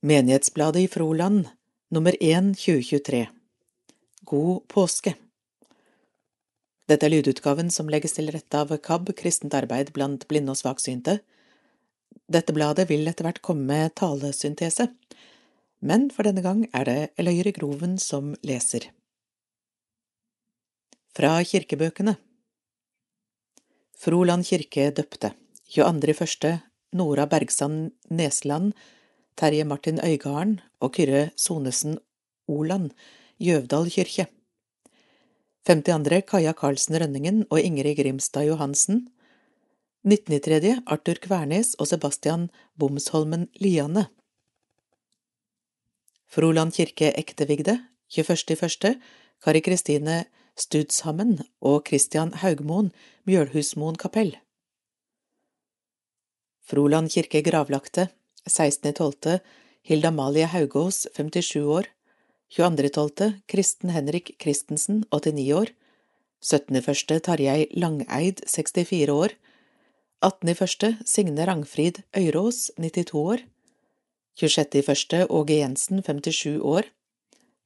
Menighetsbladet i Froland, nummer 1 2023 God påske Dette er lydutgaven som legges til rette av KAB, kristent arbeid blant blinde og svaksynte. Dette bladet vil etter hvert komme med talesyntese, men for denne gang er det Eløyre Groven som leser. Fra kirkebøkene Froland kirke døpte 22.1. Nora Bergsand Nesland Terje Martin Øygarden og Kyrre Sonesen Oland, Gjøvdal kirke. 52. Kaja Karlsen Rønningen og Ingrid Grimstad Johansen. 19.3. Arthur Kvernes og Sebastian Bomsholmen Liane. Froland kirke ektevigde 21.1. Kari Kristine Studshammen og Christian Haugmoen Mjølhusmoen kapell. Froland kirke gravlagte 16.12. Hilda Malie Haugås, 57 år. 22.12. Kristen Henrik Christensen, 89 år. 17.1. Tarjei Langeid, 64 år. 18.1. Signe Rangfrid Øyrås, 92 år. 26.1. Åge Jensen, 57 år.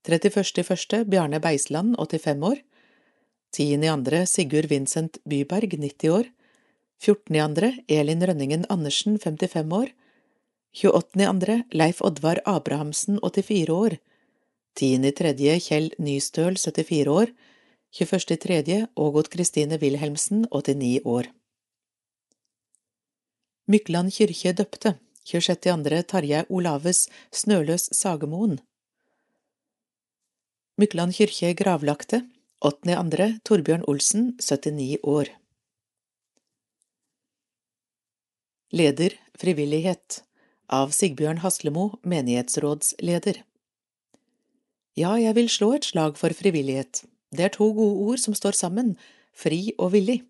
31.1. Bjarne Beisland, 85 år. 10.2. Sigurd Vincent Byberg, 90 år. 14.2. Elin Rønningen Andersen, 55 år. 28.2. Leif Oddvar Abrahamsen, 84 år. 10.3. Kjell Nystøl, 74 år. 21.3. Ågot Kristine Wilhelmsen, 89 år. Mykland kirke døpte 26.2. Tarjei Olaves Snøløs Sagemoen. Mykland kirke gravlagte 8.2. Torbjørn Olsen, 79 år. Leder Frivillighet av Sigbjørn Haslemo, menighetsrådsleder. Ja, jeg vil slå et slag for frivillighet. Det er to gode ord som står sammen, fri og villig.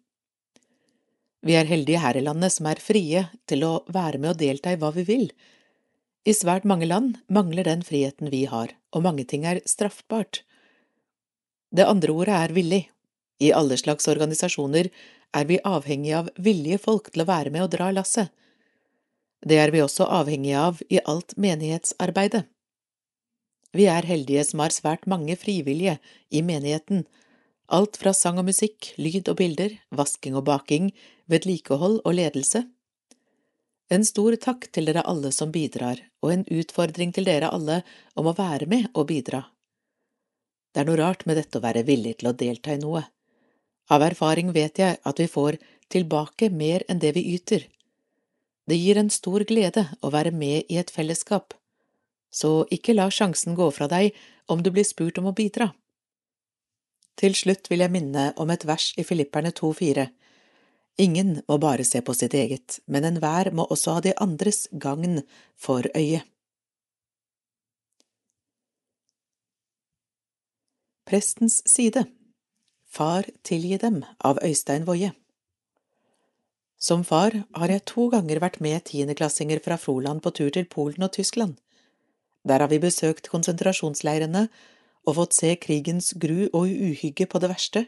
Vi er heldige her i landet som er frie til å være med og delta i hva vi vil. I svært mange land mangler den friheten vi har, og mange ting er straffbart. Det andre ordet er villig. I alle slags organisasjoner er vi avhengige av villige folk til å være med og dra lasset. Det er vi også avhengige av i alt menighetsarbeidet. Vi er heldige som har svært mange frivillige i menigheten, alt fra sang og musikk, lyd og bilder, vasking og baking, vedlikehold og ledelse. En stor takk til dere alle som bidrar, og en utfordring til dere alle om å være med og bidra. Det er noe rart med dette å være villig til å delta i noe. Av erfaring vet jeg at vi får tilbake mer enn det vi yter. Det gir en stor glede å være med i et fellesskap, så ikke la sjansen gå fra deg om du blir spurt om å bidra. Til slutt vil jeg minne om et vers i Filipperne 2,4. Ingen må bare se på sitt eget, men enhver må også ha de andres gagn for øye. Prestens side Far tilgi dem av Øystein Woie som far har jeg to ganger vært med tiendeklassinger fra Froland på tur til Polen og Tyskland. Der har vi besøkt konsentrasjonsleirene og fått se krigens gru og uhygge på det verste.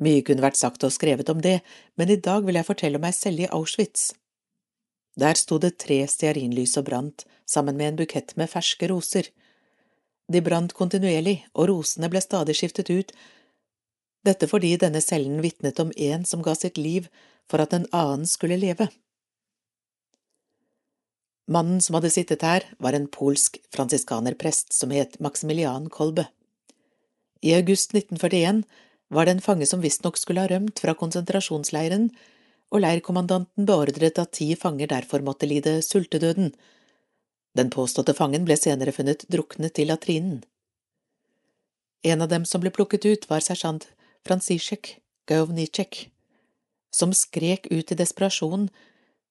Mye kunne vært sagt og skrevet om det, men i dag vil jeg fortelle om meg selv i Auschwitz. Der sto det tre stearinlys og brant, sammen med en bukett med ferske roser. De brant kontinuerlig, og rosene ble stadig skiftet ut, dette fordi denne cellen vitnet om en som ga sitt liv for at en annen skulle leve. Mannen som hadde sittet her, var en polsk fransiskanerprest som het Maximilian Kolbe. I august 1941 var det en fange som visstnok skulle ha rømt fra konsentrasjonsleiren, og leirkommandanten beordret at ti fanger derfor måtte lide sultedøden. Den påståtte fangen ble senere funnet druknet i latrinen. En av dem som ble plukket ut, var sersjant Franciszek Gauvnicek, som skrek ut i desperasjon,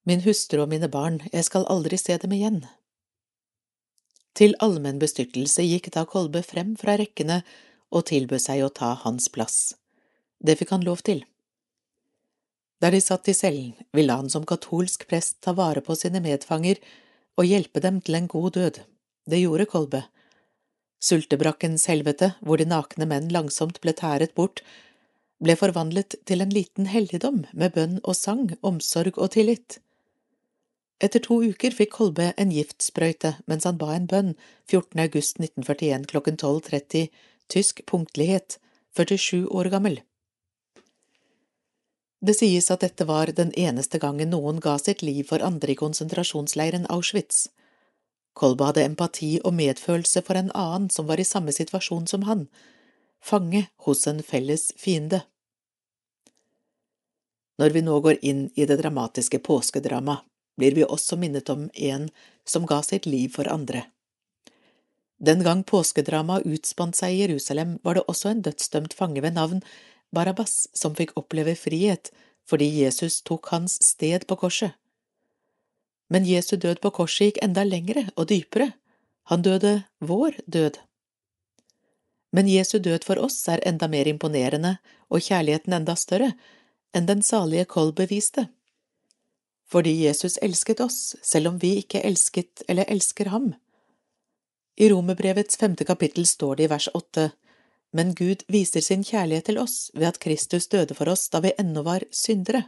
Min hustru og mine barn, jeg skal aldri se dem igjen. Til allmenn bestyrtelse gikk da Kolbe frem fra rekkene og tilbød seg å ta hans plass. Det fikk han lov til. Der de satt i cellen, ville han som katolsk prest ta vare på sine medfanger og hjelpe dem til en god død. Det gjorde Kolbe. Sultebrakkens helvete, hvor de nakne menn langsomt ble tæret bort, ble forvandlet til en liten helligdom med bønn og sang, omsorg og tillit. Etter to uker fikk Kolbe en giftsprøyte mens han ba en bønn 14. august 1941 klokken 12.30, tysk punktlighet, 47 år gammel. Det sies at dette var den eneste gangen noen ga sitt liv for andre i konsentrasjonsleiren Auschwitz. Kolbe hadde empati og medfølelse for en annen som var i samme situasjon som han, fange hos en felles fiende. Når vi nå går inn i det dramatiske påskedramaet, blir vi også minnet om en som ga sitt liv for andre. Den gang påskedramaet utspant seg i Jerusalem, var det også en dødsdømt fange ved navn Barabbas som fikk oppleve frihet fordi Jesus tok hans sted på korset. Men Jesu død på korset gikk enda lengre og dypere, han døde vår død. Men Jesu død for oss er enda mer imponerende og kjærligheten enda større enn den salige Kolb beviste fordi Jesus elsket oss, selv om vi ikke elsket eller elsker ham. I Romerbrevets femte kapittel står det i vers åtte, men Gud viser sin kjærlighet til oss ved at Kristus døde for oss da vi ennå var syndere.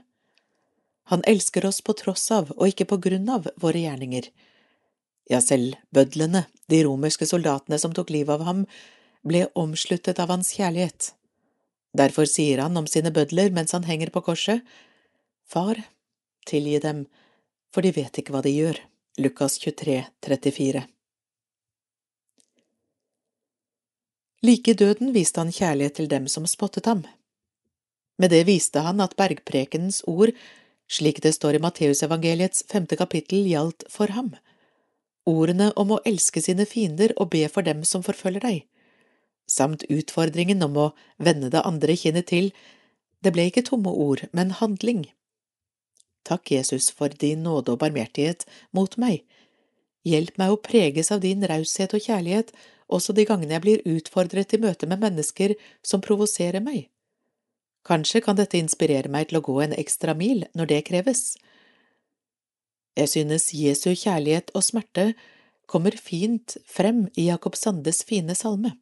Han elsker oss på tross av og ikke på grunn av våre gjerninger. Ja, selv bødlene, de romerske soldatene som tok livet av ham, ble omsluttet av hans kjærlighet. Derfor sier han om sine bødler mens han henger på korset, Far, tilgi dem, for de vet ikke hva de gjør. Lukas 23, 34 Like i døden viste han kjærlighet til dem som spottet ham. Med det viste han at bergprekenens ord, slik det står i Matteusevangeliets femte kapittel, gjaldt for ham. Ordene om å elske sine fiender og be for dem som forfølger deg, samt utfordringen om å vende det andre kinnet til, det ble ikke tomme ord, men handling. Takk, Jesus, for din nåde og barmhjertighet mot meg. Hjelp meg å preges av din raushet og kjærlighet også de gangene jeg blir utfordret i møte med mennesker som provoserer meg. Kanskje kan dette inspirere meg til å gå en ekstra mil når det kreves. Jeg synes Jesu kjærlighet og smerte kommer fint frem i Jakob Sandes fine salme.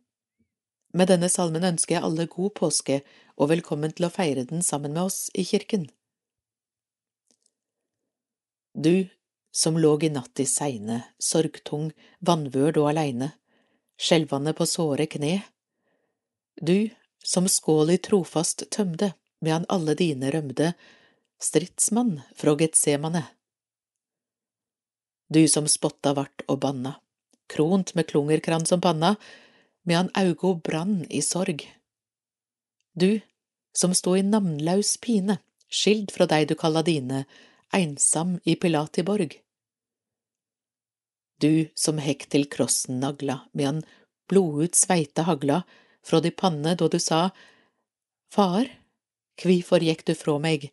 Med denne salmen ønsker jeg alle god påske og velkommen til å feire den sammen med oss i kirken. Du som låg i natt i seine, sorgtung, vanvørd og aleine, skjelvande på såre kne. Du som skål i trofast tømde, medan alle dine rømde, stridsmann frå Getsemane. Du som spotta vart og banna, kront med klungerkrans om panna, medan augo brann i sorg. Du som stod i namnlaus pine, skild fra deg du kalla dine, einsam i Pilatiborg. Du som hekk til krossen nagla, medan blodut sveite hagla fra di panne da du sa, Far, kvifor gikk du frå meg,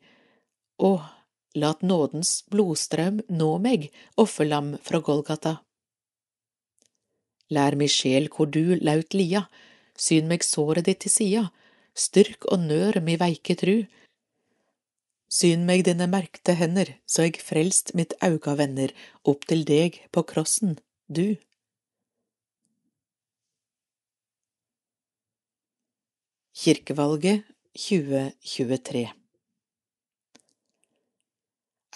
å, lat nådens blodstrøm nå meg, offerlam fra Golgata. Lær mi sjel hvor du laut lia, syn meg såret ditt til sida, styrk og nør mi veike tru, Syn meg dine merkte hender, så eg frelst mitt auga vender opp til deg på krossen, du. Kirkevalget 2023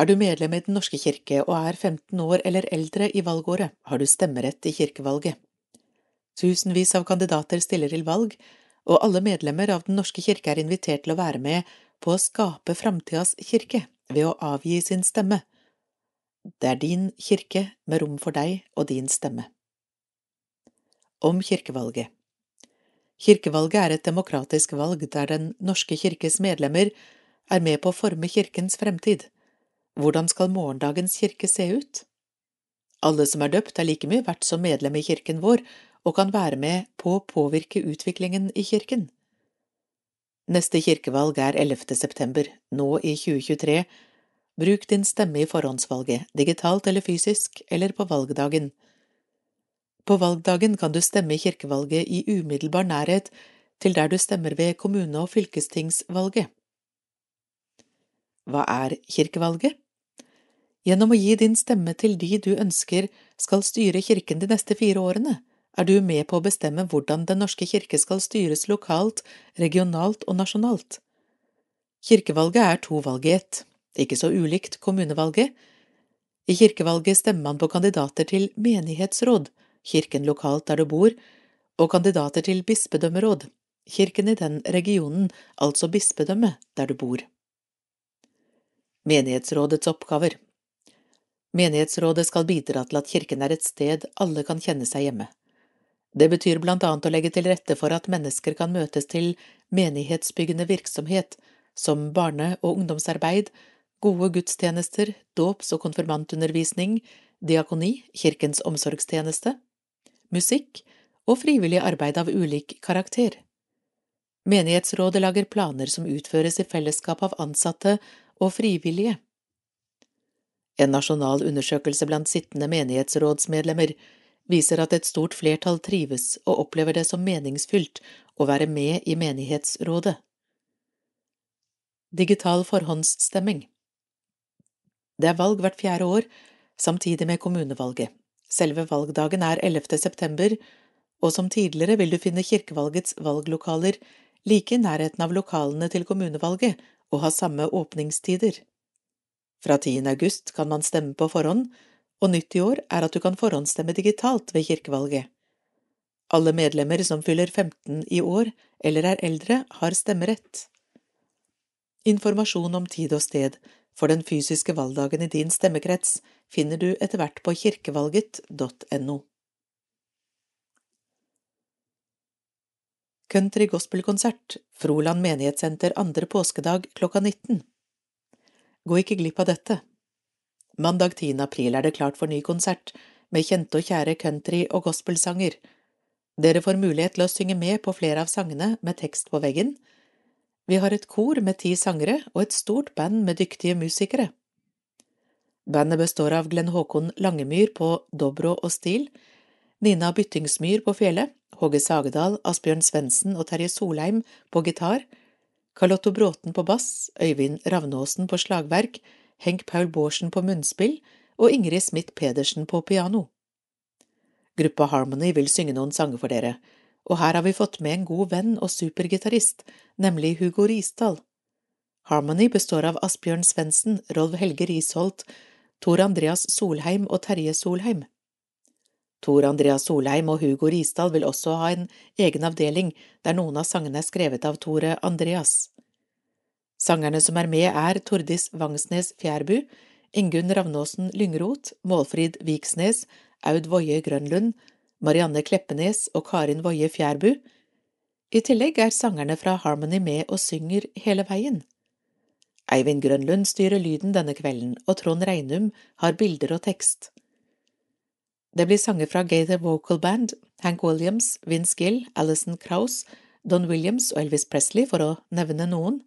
Er du medlem i Den norske kirke og er 15 år eller eldre i valgåret, har du stemmerett i kirkevalget. Tusenvis av kandidater stiller til valg, og alle medlemmer av Den norske kirke er invitert til å være med på å skape framtidas kirke ved å avgi sin stemme. Det er din kirke med rom for deg og din stemme. Om kirkevalget Kirkevalget er et demokratisk valg der Den norske kirkes medlemmer er med på å forme kirkens fremtid. Hvordan skal morgendagens kirke se ut? Alle som er døpt, er like mye verdt som medlem i kirken vår og kan være med på å påvirke utviklingen i kirken. Neste kirkevalg er 11. september, nå i 2023. Bruk din stemme i forhåndsvalget, digitalt eller fysisk, eller på valgdagen. På valgdagen kan du stemme i kirkevalget i umiddelbar nærhet til der du stemmer ved kommune- og fylkestingsvalget. Hva er kirkevalget? Gjennom å gi din stemme til de du ønsker skal styre kirken de neste fire årene, er du med på å bestemme hvordan Den norske kirke skal styres lokalt, regionalt og nasjonalt. Kirkevalget er to valg ett, ikke så ulikt kommunevalget. I kirkevalget stemmer man på kandidater til menighetsråd, kirken lokalt der du bor, og kandidater til bispedømmeråd, kirken i den regionen, altså bispedømmet, der du bor. Menighetsrådets oppgaver Menighetsrådet skal bidra til at kirken er et sted alle kan kjenne seg hjemme. Det betyr blant annet å legge til rette for at mennesker kan møtes til menighetsbyggende virksomhet, som barne- og ungdomsarbeid, gode gudstjenester, dåps- og konfirmantundervisning, diakoni, kirkens omsorgstjeneste, musikk og frivillig arbeid av ulik karakter. Menighetsrådet lager planer som utføres i fellesskap av ansatte og frivillige. En nasjonal undersøkelse blant sittende menighetsrådsmedlemmer viser at et stort flertall trives og opplever det som meningsfylt å være med i menighetsrådet. Digital forhåndsstemming Det er valg hvert fjerde år, samtidig med kommunevalget. Selve valgdagen er 11. september, og som tidligere vil du finne kirkevalgets valglokaler like i nærheten av lokalene til kommunevalget og ha samme åpningstider. Fra 10. august kan man stemme på forhånd, og nytt i år er at du kan forhåndsstemme digitalt ved kirkevalget. Alle medlemmer som fyller 15 i år eller er eldre, har stemmerett. Informasjon om tid og sted for den fysiske valgdagen i din stemmekrets finner du etter hvert på kirkevalget.no. Country gospelkonsert, Froland menighetssenter andre påskedag klokka 19. Gå ikke glipp av dette. Mandag 10. april er det klart for ny konsert, med kjente og kjære country- og gospelsanger. Dere får mulighet til å synge med på flere av sangene med tekst på veggen. Vi har et kor med ti sangere og et stort band med dyktige musikere. Bandet består av Glenn Håkon Langemyr på dobro og stil, Nina Byttingsmyr på fele, Håge Sagedal, Asbjørn Svendsen og Terje Solheim på gitar, Carlotto Bråten på bass, Øyvind Ravnåsen på slagverk, Henk Paul Bårdsen på munnspill og Ingrid Smith Pedersen på piano. Gruppa Harmony vil synge noen sanger for dere, og her har vi fått med en god venn og supergitarist, nemlig Hugo Risdal. Harmony består av Asbjørn Svendsen, Rolv Helge Risholt, Tor Andreas Solheim og Terje Solheim. Tor Andreas Solheim og Hugo Risdal vil også ha en egen avdeling der noen av sangene er skrevet av Tore Andreas. Sangerne som er med, er Tordis Vangsnes Fjærbu, Ingunn Ravnåsen Lyngrot, Målfrid Viksnes, Aud Woie Grønlund, Marianne Kleppenes og Karin Woie Fjærbu. I tillegg er sangerne fra Harmony med og synger hele veien. Eivind Grønlund styrer lyden denne kvelden, og Trond Reinum har bilder og tekst. Det blir sanger fra Gaither Vocal Band, Hank Williams, Vince Gill, Alison Krauss, Don Williams og Elvis Presley, for å nevne noen.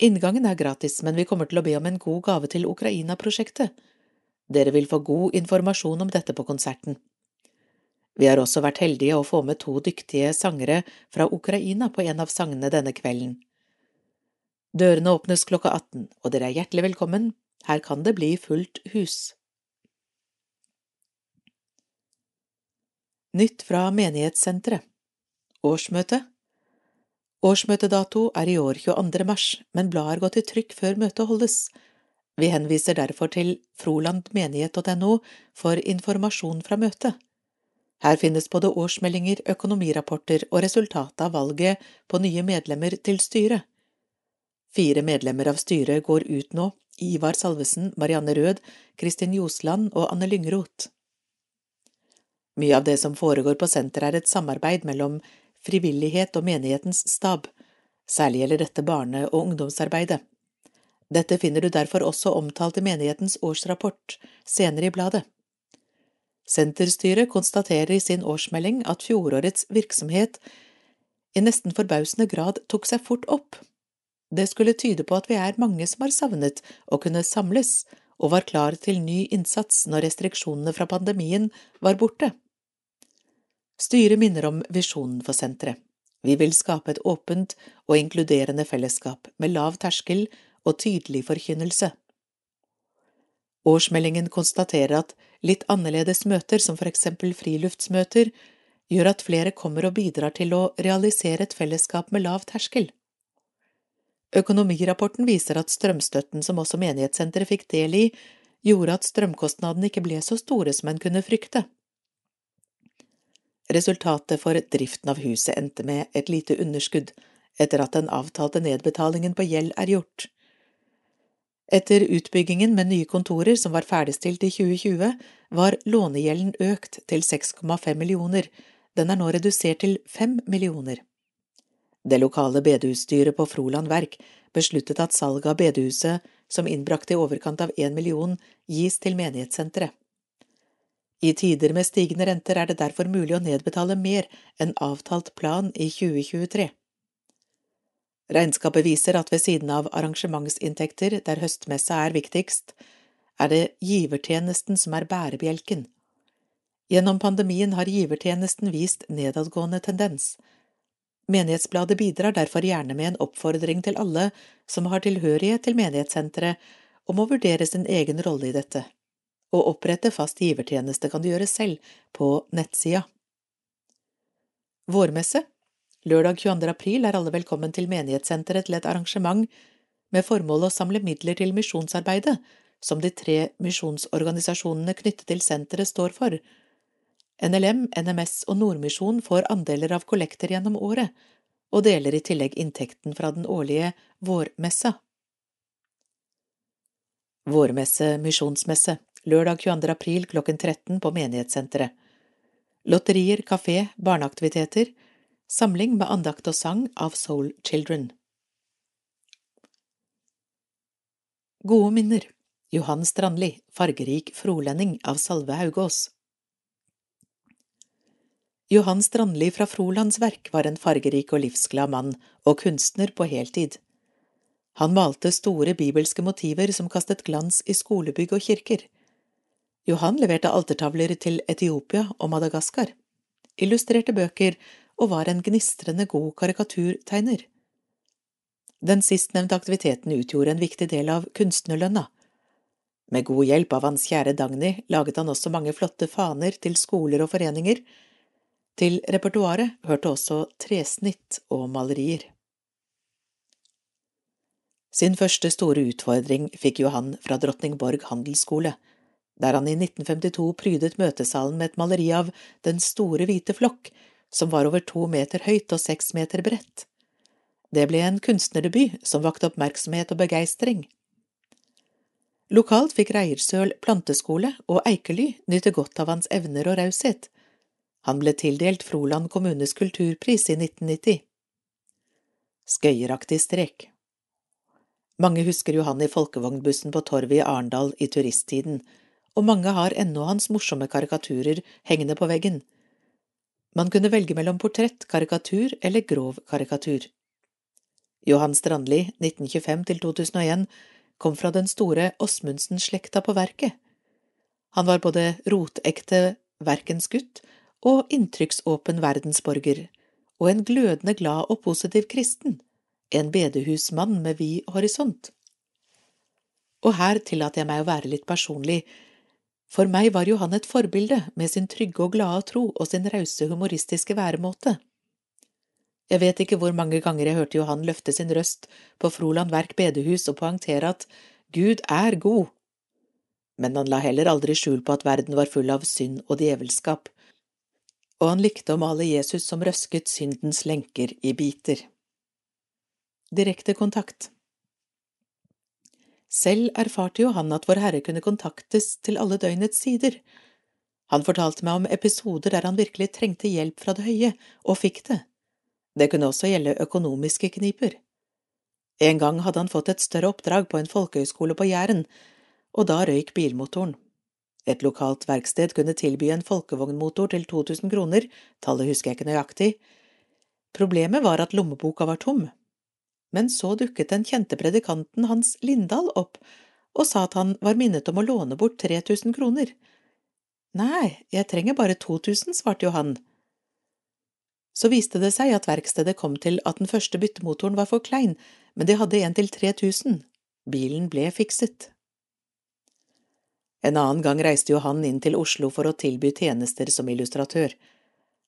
Inngangen er gratis, men vi kommer til å be om en god gave til Ukraina-prosjektet. Dere vil få god informasjon om dette på konserten. Vi har også vært heldige å få med to dyktige sangere fra Ukraina på en av sangene denne kvelden. Dørene åpnes klokka 18, og dere er hjertelig velkommen, her kan det bli fullt hus. Nytt fra menighetssenteret Årsmøte Årsmøtedato er i år 22. mars, men bladet er gått i trykk før møtet holdes. Vi henviser derfor til frolandmenighet.no for informasjon fra møtet. Her finnes både årsmeldinger, økonomirapporter og resultatet av valget på nye medlemmer til styret. Fire medlemmer av styret går ut nå, Ivar Salvesen, Marianne Rød, Kristin Josland og Anne Lyngroth. Mye av det som foregår på senteret er et samarbeid mellom frivillighet og menighetens stab, særlig gjelder dette barne- og ungdomsarbeidet. Dette finner du derfor også omtalt i menighetens årsrapport senere i bladet. Senterstyret konstaterer i sin årsmelding at fjorårets virksomhet i nesten forbausende grad tok seg fort opp. Det skulle tyde på at vi er mange som har savnet å kunne samles og var klar til ny innsats når restriksjonene fra pandemien var borte. Styret minner om visjonen for senteret. Vi vil skape et åpent og inkluderende fellesskap med lav terskel og tydelig forkynnelse. Årsmeldingen konstaterer at litt annerledes møter, som for eksempel friluftsmøter, gjør at flere kommer og bidrar til å realisere et fellesskap med lav terskel. Økonomirapporten viser at strømstøtten som også menighetssenteret fikk del i, gjorde at strømkostnadene ikke ble så store som en kunne frykte. Resultatet for driften av huset endte med et lite underskudd etter at den avtalte nedbetalingen på gjeld er gjort. Etter utbyggingen med nye kontorer som var ferdigstilt i 2020, var lånegjelden økt til 6,5 millioner, den er nå redusert til 5 millioner. Det lokale bedehusstyret på Froland Verk besluttet at salget av bedehuset, som innbrakte i overkant av én million, gis til menighetssenteret. I tider med stigende renter er det derfor mulig å nedbetale mer enn avtalt plan i 2023. Regnskapet viser at ved siden av arrangementsinntekter der høstmessa er viktigst, er det givertjenesten som er bærebjelken. Gjennom pandemien har givertjenesten vist nedadgående tendens. Menighetsbladet bidrar derfor gjerne med en oppfordring til alle som har tilhørighet til menighetssenteret, om å vurdere sin egen rolle i dette. Å opprette fast givertjeneste kan du gjøre selv på nettsida. Vårmesse Lørdag 22. april er alle velkommen til menighetssenteret til et arrangement med formål å samle midler til misjonsarbeidet, som de tre misjonsorganisasjonene knyttet til senteret står for. NLM, NMS og Nordmisjon får andeler av kollekter gjennom året, og deler i tillegg inntekten fra den årlige vårmessa. Vårmesse misjonsmesse, lørdag 22. april klokken 13 på menighetssenteret. Lotterier, kafé, barneaktiviteter, Samling med andakt og sang av Soul Children. Gode minner Johan Strandli, fargerik frolending av Salve Haugås. Johan Strandli fra Frolands Verk var en fargerik og livsglad mann og kunstner på heltid. Han malte store bibelske motiver som kastet glans i skolebygg og kirker. Johan leverte altertavler til Etiopia og Madagaskar, illustrerte bøker og var en gnistrende god karikaturtegner. Den sistnevnte aktiviteten utgjorde en viktig del av kunstnerlønna. Med god hjelp av hans kjære Dagny laget han også mange flotte faner til skoler og foreninger. Til repertoaret hørte også tresnitt og malerier. Sin første store utfordring fikk Johan fra Drottningborg handelsskole, der han i 1952 prydet møtesalen med et maleri av Den store hvite flokk, som var over to meter høyt og seks meter bredt. Det ble en kunstnerdebut som vakte oppmerksomhet og begeistring. Lokalt fikk Reiersøl planteskole og Eikely nyte godt av hans evner og raushet. Han ble tildelt Froland kommunes kulturpris i 1990. Skøyeraktig strek Mange husker Johan i folkevognbussen på torvet i Arendal i turisttiden, og mange har ennå hans morsomme karikaturer hengende på veggen. Man kunne velge mellom portrett, karikatur eller grov karikatur. Johan Strandli, 1925–2001, kom fra den store Åsmundsen-slekta på verket. Han var både rotekte verkensgutt og inntrykksåpen verdensborger, og en glødende glad og positiv kristen, en bedehusmann med vid horisont. Og her tillater jeg meg å være litt personlig, for meg var Johan et forbilde med sin trygge og glade tro og sin rause, humoristiske væremåte. Jeg vet ikke hvor mange ganger jeg hørte Johan løfte sin røst på Froland Verk bedehus og poengtere at Gud er god, men han la heller aldri skjul på at verden var full av synd og djevelskap, og han likte å male Jesus som røsket syndens lenker i biter. Direkte kontakt selv erfarte jo han at Vår Herre kunne kontaktes til alle døgnets sider. Han fortalte meg om episoder der han virkelig trengte hjelp fra det høye, og fikk det. Det kunne også gjelde økonomiske kniper. En gang hadde han fått et større oppdrag på en folkehøyskole på Jæren, og da røyk bilmotoren. Et lokalt verksted kunne tilby en folkevognmotor til 2000 kroner, tallet husker jeg ikke nøyaktig. Problemet var at lommeboka var tom, men så dukket den kjente predikanten Hans Lindahl opp og sa at han var minnet om å låne bort 3000 kroner. Nei, jeg trenger bare 2000, svarte Johan. Så viste det seg at verkstedet kom til at den første byttemotoren var for klein, men de hadde en til 3000. Bilen ble fikset. En annen gang reiste Johan inn til Oslo for å tilby tjenester som illustratør.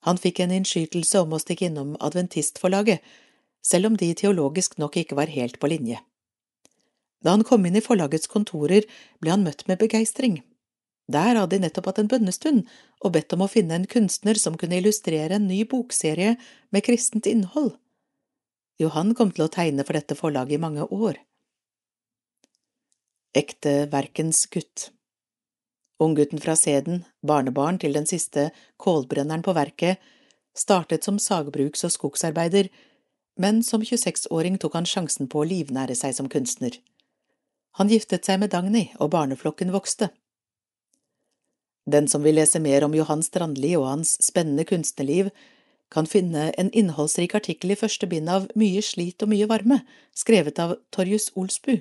Han fikk en innskytelse om å stikke innom Adventistforlaget, selv om de teologisk nok ikke var helt på linje. Da han kom inn i forlagets kontorer, ble han møtt med begeistring. Der hadde de nettopp hatt en bønnestund og bedt om å finne en kunstner som kunne illustrere en ny bokserie med kristent innhold. Johan kom til å tegne for dette forlaget i mange år. Ekte verkens gutt Unggutten fra Seden, barnebarn til den siste kålbrenneren på verket, startet som sagbruks- og skogsarbeider, men som 26-åring tok han sjansen på å livnære seg som kunstner. Han giftet seg med Dagny, og barneflokken vokste. Den som vil lese mer om Johan Strandli og hans spennende kunstnerliv, kan finne en innholdsrik artikkel i første bind av Mye slit og mye varme, skrevet av Torjus Olsbu,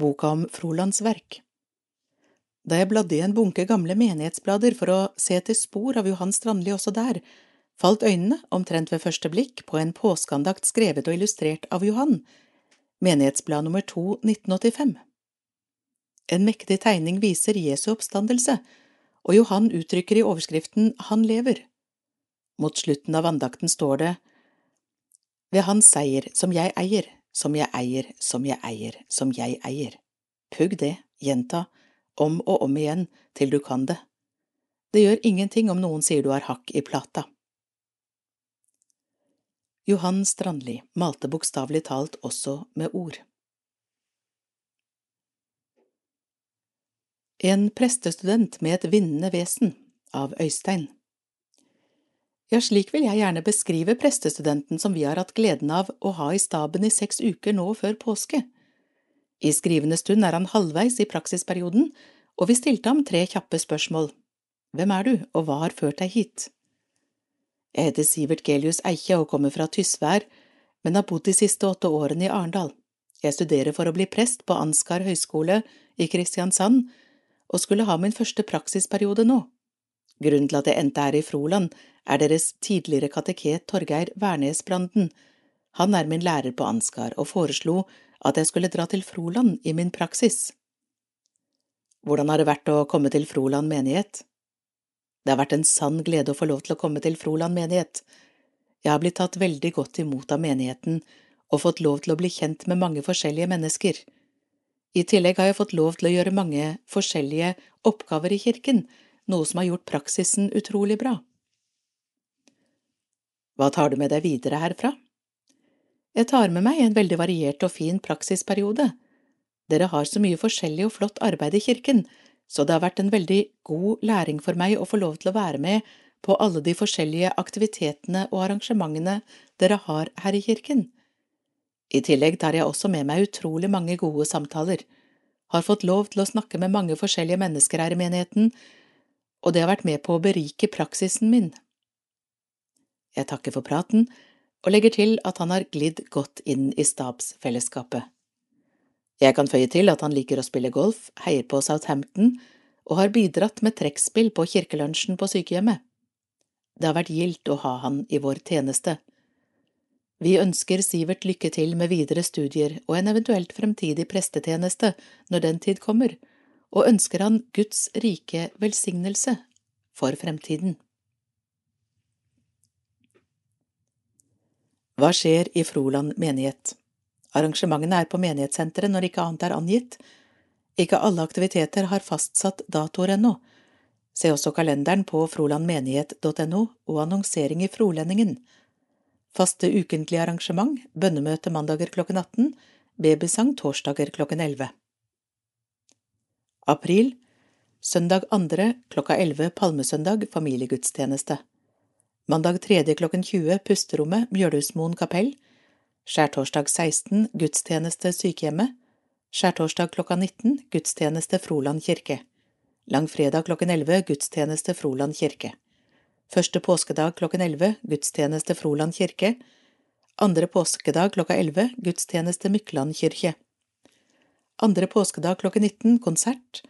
boka om Frolands verk. Da jeg bladde i en bunke gamle menighetsblader for å se etter spor av Johan Strandli også der, falt øynene, omtrent ved første blikk, på en påskeandakt skrevet og illustrert av Johan, menighetsblad nummer 2, 1985. En mektig tegning viser Jesu oppstandelse, og Johan uttrykker i overskriften Han lever. Mot slutten av andakten står det Ved Hans seier, som jeg eier, som jeg eier, som jeg eier, som jeg eier. Pugg det, gjenta, om og om igjen til du kan det. Det gjør ingenting om noen sier du har hakk i plata. Johan Strandli malte bokstavelig talt også med ord. En prestestudent med et vinnende vesen av Øystein Ja, slik vil jeg gjerne beskrive prestestudenten som vi har hatt gleden av å ha i staben i seks uker nå før påske. I skrivende stund er han halvveis i praksisperioden, og vi stilte ham tre kjappe spørsmål. Hvem er du, og hva har ført deg hit? Jeg heter Sivert Gelius Eikje og kommer fra Tysvær, men har bodd de siste åtte årene i Arendal. Jeg studerer for å bli prest på Ansgar høgskole i Kristiansand, og skulle ha min første praksisperiode nå. Grunnen til at jeg endte her i Froland, er deres tidligere kateket Torgeir Wærnesbranden. Han er min lærer på Ansgar og foreslo at jeg skulle dra til Froland i min praksis. Hvordan har det vært å komme til Froland menighet? Det har vært en sann glede å få lov til å komme til Froland menighet. Jeg har blitt tatt veldig godt imot av menigheten og fått lov til å bli kjent med mange forskjellige mennesker. I tillegg har jeg fått lov til å gjøre mange forskjellige oppgaver i kirken, noe som har gjort praksisen utrolig bra. Hva tar du med deg videre herfra? Jeg tar med meg en veldig variert og fin praksisperiode. Dere har så mye forskjellig og flott arbeid i kirken, så det har vært en veldig god læring for meg å få lov til å være med på alle de forskjellige aktivitetene og arrangementene dere har her i kirken. I tillegg tar jeg også med meg utrolig mange gode samtaler, har fått lov til å snakke med mange forskjellige mennesker her i menigheten, og det har vært med på å berike praksisen min. Jeg takker for praten og legger til at han har glidd godt inn i stabsfellesskapet. Jeg kan føye til at han liker å spille golf, heier på Southampton og har bidratt med trekkspill på kirkelunsjen på sykehjemmet. Det har vært gildt å ha han i vår tjeneste. Vi ønsker Sivert lykke til med videre studier og en eventuelt fremtidig prestetjeneste når den tid kommer, og ønsker han Guds rike velsignelse for fremtiden. Hva skjer i Froland menighet? Arrangementene er på menighetssenteret når ikke annet er angitt. Ikke alle aktiviteter har fastsatt datoer ennå. Se også kalenderen på frolandmenighet.no og annonsering i Frolendingen. Faste ukentlige arrangement, bønnemøte mandager klokken 18, babysang torsdager klokken 11. April Søndag 2. klokka 11 palmesøndag familiegudstjeneste. Mandag 3. klokken 20 Pusterommet, Mjølhusmoen kapell. Skjærtorsdag 16 Gudstjeneste sykehjemmet. Skjærtorsdag klokka 19 Gudstjeneste Froland kirke. Langfredag klokken 11 Gudstjeneste Froland kirke. Første påskedag klokken 11 Gudstjeneste Froland kirke. Andre påskedag klokka 11 Gudstjeneste Mykland kirke. Andre påskedag klokken 19 konsert.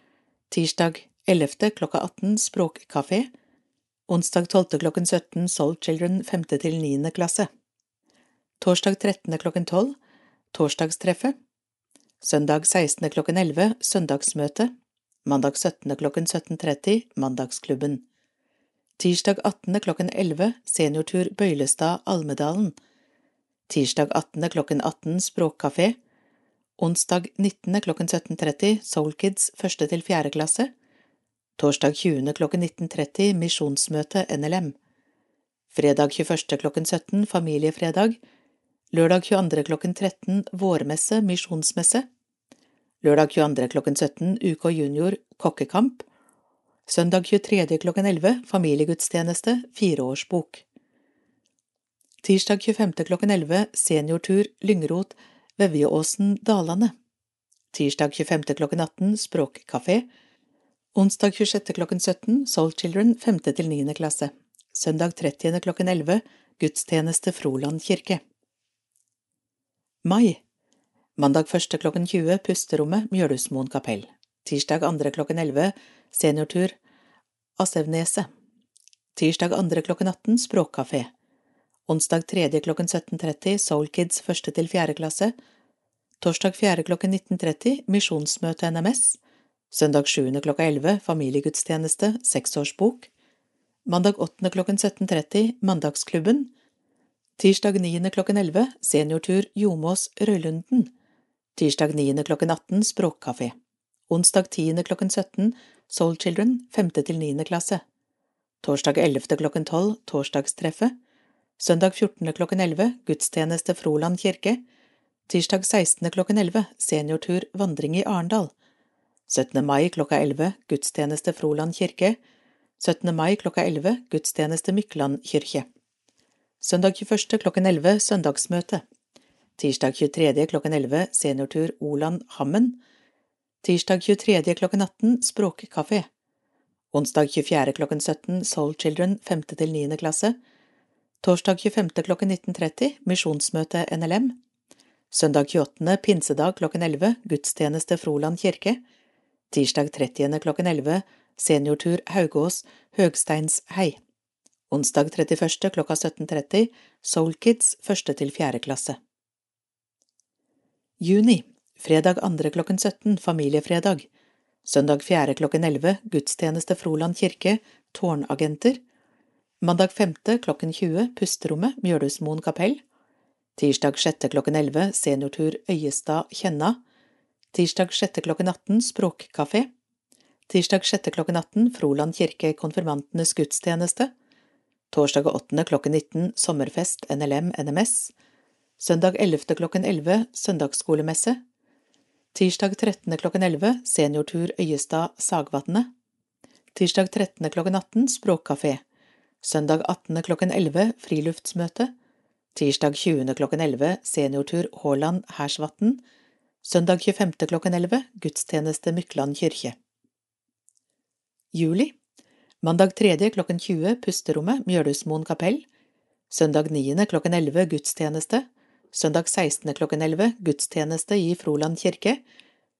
Tirsdag 11. klokka 18 Språkkafé. Onsdag 12. klokken 17 Soul Children 5. til 9. klasse. Torsdag 13. klokken 12 Torsdagstreffet. Søndag 16. klokken 11 Søndagsmøte. Mandag 17. klokken 17.30 Mandagsklubben. Tirsdag 18. klokken 11 Seniortur Bøylestad Almedalen. Tirsdag 18. klokken 18 Språkkafé. Onsdag 19. klokken 17.30 Soul Kids 1. til 4. klasse. Torsdag 20. klokken 19.30 Misjonsmøte NLM. Fredag 21. klokken 17 Familiefredag. Lørdag 22. klokken 13 Vårmesse Misjonsmesse. Lørdag 22. klokken 17 UK Junior Kokkekamp. Søndag 23. klokken 11 Familiegudstjeneste Fireårsbok. Tirsdag 25. klokken 11 Seniortur Lyngrot Vevjeåsen Dalane. Tirsdag 25. klokken 18 Språkkafé. Onsdag 26. klokken 17 Soul Children 5. til 9. klasse. Søndag 30. klokken 11 Gudstjeneste Froland kirke. Mai Mandag 1. klokken 20 Pusterommet Mjølhusmoen kapell. Tirsdag 2. klokken 11 Seniortur Asevneset. Tirsdag 2. klokken 18 Språkkafé. Onsdag 3. klokken 17.30 Soul Kids 1. til 4. klasse. Torsdag 4. klokken 19.30 Misjonsmøte NMS. Søndag 7. klokka 11 Familiegudstjeneste Seksårsbok. Mandag 8. klokken 17.30 Mandagsklubben. Tirsdag 9. klokken 11 Seniortur Jomås Røylunden. Tirsdag 9. klokken 18 Språkkafé. Onsdag 10. klokken 17 Soul Children 5. til 9. klasse. Torsdag 11. klokken 12 Torsdagstreffet. Søndag 14. klokken 11 gudstjeneste Froland kirke. Tirsdag 16. klokken 11 seniortur vandring i Arendal. 17. mai klokka 11 gudstjeneste Froland kirke. 17. mai klokka 11 gudstjeneste Mykland kirke. Søndag 21. klokken 11 søndagsmøte. Tirsdag 23. klokken 11 seniortur Oland Hammen. Tirsdag 23. klokken 18 Språkkafé. Onsdag 24. klokken 17 Soul Children 5. til 9. klasse. Torsdag 25. klokken 19.30 Misjonsmøte NLM. Søndag 28. pinsedag klokken 11 Gudstjeneste Froland kirke. Tirsdag 30. klokken 11 Seniortur Haugås Høgsteinshei. Onsdag 31. klokka 17.30 Soul Kids 1. til 4. klasse. Juni Fredag 2. klokken 17 Familiefredag. Søndag 4. klokken 11 Gudstjeneste Froland kirke Tårnagenter. Mandag 5. klokken 20 Pusterommet Mjølhusmoen kapell. Tirsdag 6. klokken 11 Seniortur Øyestad–Kjenna. Tirsdag 6. klokken 18 Språkkafé. Tirsdag 6. klokken 18 Froland kirke Konfirmantenes gudstjeneste. Torsdag 8. klokken 19 Sommerfest NLM NMS. Søndag 11. klokken 11 Søndagsskolemesse. Tirsdag 13. klokken 11 Seniortur Øyestad–Sagvatnet. Tirsdag 13. klokken 18 Språkkafé. Søndag 18. klokken 11 friluftsmøte. Tirsdag 20. klokken 11 seniortur Haaland Hersvatn. Søndag 25. klokken 11 gudstjeneste Mykland kirke. Juli Mandag 3. klokken 20 Pusterommet Mjølhusmoen kapell. Søndag 9. klokken 11 gudstjeneste. Søndag 16. klokken 11 gudstjeneste i Froland kirke.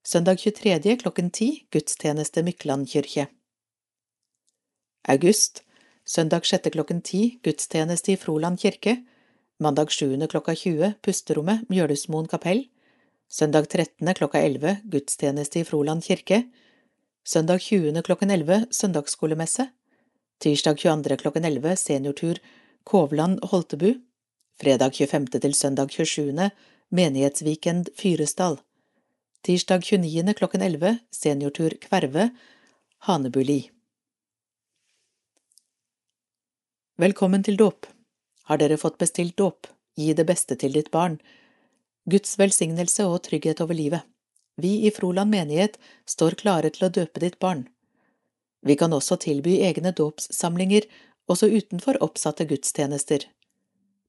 Søndag 23. klokken 10 gudstjeneste Mykland kirke. August Søndag 6. klokken 10 gudstjeneste i Froland kirke. Mandag 7. klokka 20 Pusterommet Mjølhusmoen kapell. Søndag 13. klokka 11 gudstjeneste i Froland kirke. Søndag 20. klokken 11 søndagsskolemesse. Tirsdag 22. klokken 11 seniortur Kovland Holtebu. Fredag 25. til søndag 27. Menighetsweekend Fyresdal. Tirsdag 29. klokken 11 seniortur Kverve Hanebuli. Velkommen til dåp. Har dere fått bestilt dåp, gi det beste til ditt barn. Guds velsignelse og trygghet over livet. Vi i Froland menighet står klare til å døpe ditt barn. Vi kan også tilby egne dåpssamlinger også utenfor oppsatte gudstjenester.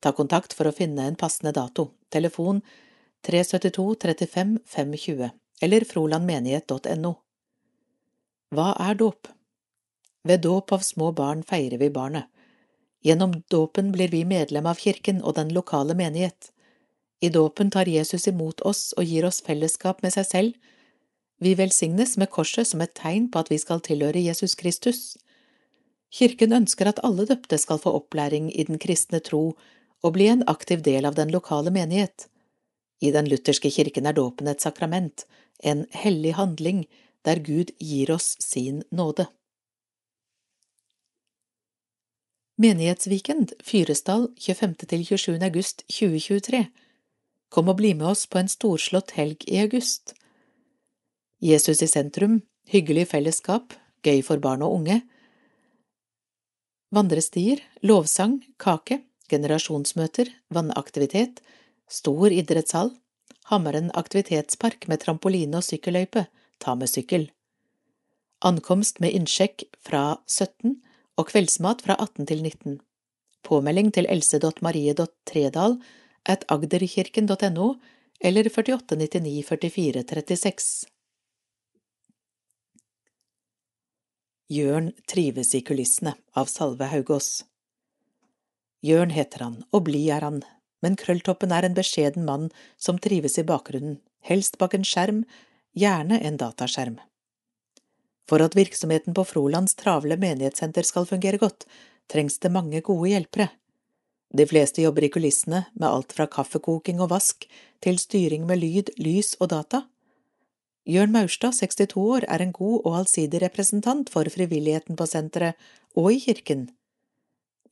Ta kontakt for å finne en passende dato. Telefon 372 35 520 eller frolandmenighet.no. Hva er dåp? Ved dåp av små barn feirer vi barnet. Gjennom dåpen blir vi medlem av kirken og den lokale menighet. I dåpen tar Jesus imot oss og gir oss fellesskap med seg selv. Vi velsignes med korset som et tegn på at vi skal tilhøre Jesus Kristus. Kirken ønsker at alle døpte skal få opplæring i den kristne tro og bli en aktiv del av den lokale menighet. I den lutherske kirken er dåpen et sakrament, en hellig handling der Gud gir oss sin nåde. Menighetsvikend Fyresdal 25.–27. august 2023 Kom og bli med oss på en storslått helg i august. Jesus i sentrum, hyggelig fellesskap, gøy for barn og unge. Vandrestier, lovsang, kake, generasjonsmøter, vannaktivitet, stor idrettshall, Hammeren aktivitetspark med trampoline og sykkelløype, ta med sykkel. Ankomst med innsjekk fra 17 og kveldsmat fra 18 til 19. Påmelding til else.marie.tredal at agderkirken.no eller 4899 44 36. Jørn trives i kulissene av Salve Haugås. Jørn heter han, og blid er han, men Krølltoppen er en beskjeden mann som trives i bakgrunnen, helst bak en skjerm, gjerne en dataskjerm. For at virksomheten på Frolands travle menighetssenter skal fungere godt, trengs det mange gode hjelpere. De fleste jobber i kulissene med alt fra kaffekoking og vask til styring med lyd, lys og data. Jørn Maurstad, 62 år, er en god og allsidig representant for frivilligheten på senteret og i kirken.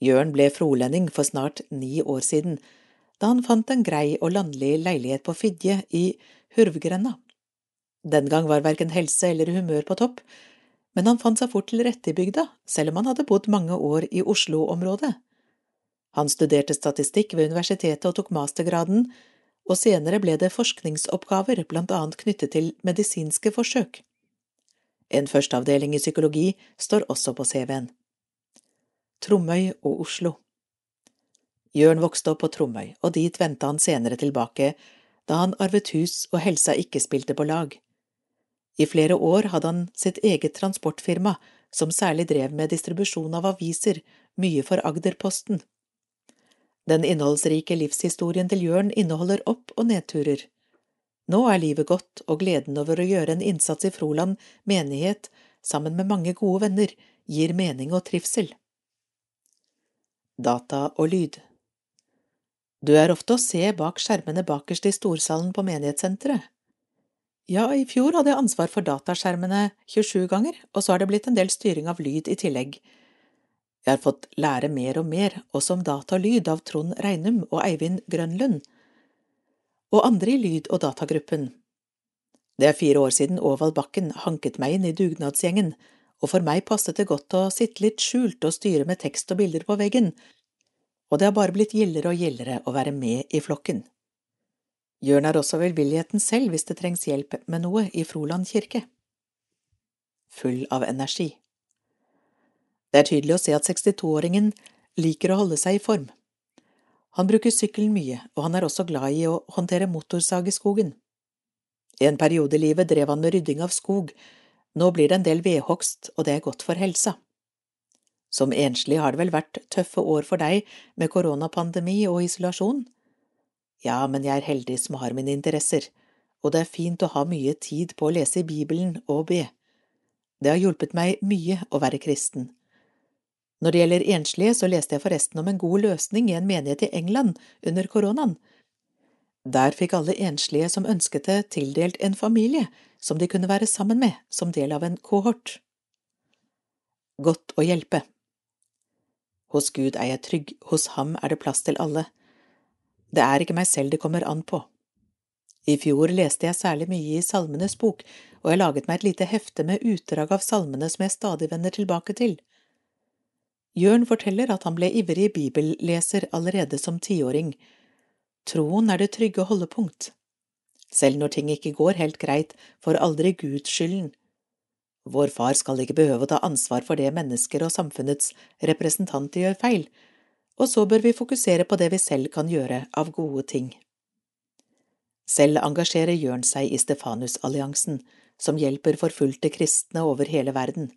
Jørn ble frolending for snart ni år siden, da han fant en grei og landlig leilighet på Fidje i Hurvgrenda. Den gang var verken helse eller humør på topp, men han fant seg fort til rette i bygda, selv om han hadde bodd mange år i Oslo-området. Han studerte statistikk ved universitetet og tok mastergraden, og senere ble det forskningsoppgaver blant annet knyttet til medisinske forsøk. En førsteavdeling i psykologi står også på CV-en. Tromøy og Oslo. Jørn vokste opp på Tromøy, og dit vendte han senere tilbake, da han arvet hus og helsa ikke spilte på lag. I flere år hadde han sitt eget transportfirma, som særlig drev med distribusjon av aviser, mye for Agderposten. Den innholdsrike livshistorien til Jørn inneholder opp- og nedturer. Nå er livet godt, og gleden over å gjøre en innsats i Froland menighet sammen med mange gode venner gir mening og trivsel. Data og lyd du er ofte å se bak skjermene bakerst i storsalen på menighetssenteret. Ja, i fjor hadde jeg ansvar for dataskjermene 27 ganger, og så har det blitt en del styring av lyd i tillegg. Jeg har fått lære mer og mer, også om data og lyd av Trond Reinum og Eivind Grønlund, og andre i lyd- og datagruppen. Det er fire år siden Åvald Bakken hanket meg inn i dugnadsgjengen, og for meg passet det godt å sitte litt skjult og styre med tekst og bilder på veggen, og det har bare blitt gildere og gildere å være med i flokken. Jørn er også velvilligheten selv hvis det trengs hjelp med noe i Froland kirke. Full av energi. Det er tydelig å se at 62-åringen liker å holde seg i form. Han bruker sykkelen mye, og han er også glad i å håndtere motorsag i skogen. I en periode i livet drev han med rydding av skog, nå blir det en del vedhogst, og det er godt for helsa. Som enslig har det vel vært tøffe år for deg med koronapandemi og isolasjon? Ja, men jeg er heldig som har mine interesser, og det er fint å ha mye tid på å lese i Bibelen og be. Det har hjulpet meg mye å være kristen. Når det gjelder enslige, så leste jeg forresten om en god løsning i en menighet i England under koronaen. Der fikk alle enslige som ønsket det, tildelt en familie som de kunne være sammen med som del av en kohort. Godt å hjelpe. Hos Gud er jeg trygg, hos ham er det plass til alle. Det er ikke meg selv det kommer an på. I fjor leste jeg særlig mye i Salmenes bok, og jeg laget meg et lite hefte med utdrag av salmene som jeg stadig vender tilbake til. Jørn forteller at han ble ivrig bibelleser allerede som tiåring. Troen er det trygge holdepunkt. Selv når ting ikke går helt greit, får aldri Gud skylden. Vår far skal ikke behøve å ta ansvar for det mennesker og samfunnets representanter gjør feil, og så bør vi fokusere på det vi selv kan gjøre av gode ting. Selv engasjerer Jørn seg i Stefanusalliansen, som hjelper forfulgte kristne over hele verden.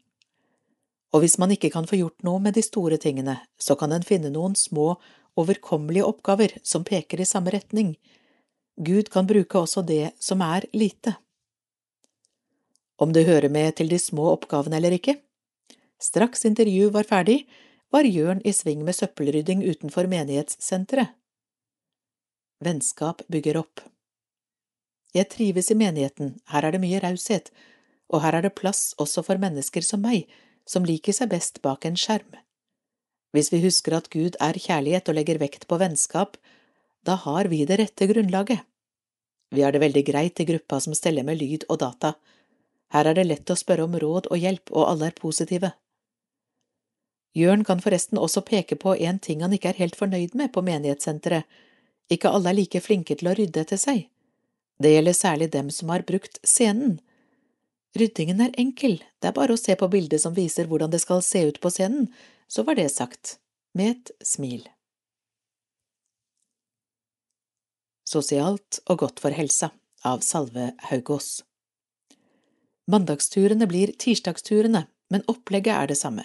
Og hvis man ikke kan få gjort noe med de store tingene, så kan en finne noen små, overkommelige oppgaver som peker i samme retning. Gud kan bruke også det som er lite om det hører med til de små oppgavene eller ikke. Straks intervjuet var ferdig, var Jørn i sving med søppelrydding utenfor menighetssenteret. Vennskap bygger opp. Jeg trives i menigheten, her er det mye raushet, og her er det plass også for mennesker som meg, som liker seg best bak en skjerm. Hvis vi husker at Gud er kjærlighet og legger vekt på vennskap, da har vi det rette grunnlaget. Vi har det veldig greit i gruppa som steller med lyd og data. Her er det lett å spørre om råd og hjelp, og alle er positive. Jørn kan forresten også peke på en ting han ikke er helt fornøyd med på menighetssenteret. Ikke alle er like flinke til å rydde etter seg. Det gjelder særlig dem som har brukt scenen. Ryddingen er enkel, det er bare å se på bildet som viser hvordan det skal se ut på scenen, så var det sagt, med et smil. Sosialt og godt for helsa av Salve Haugås Mandagsturene blir tirsdagsturene, men opplegget er det samme.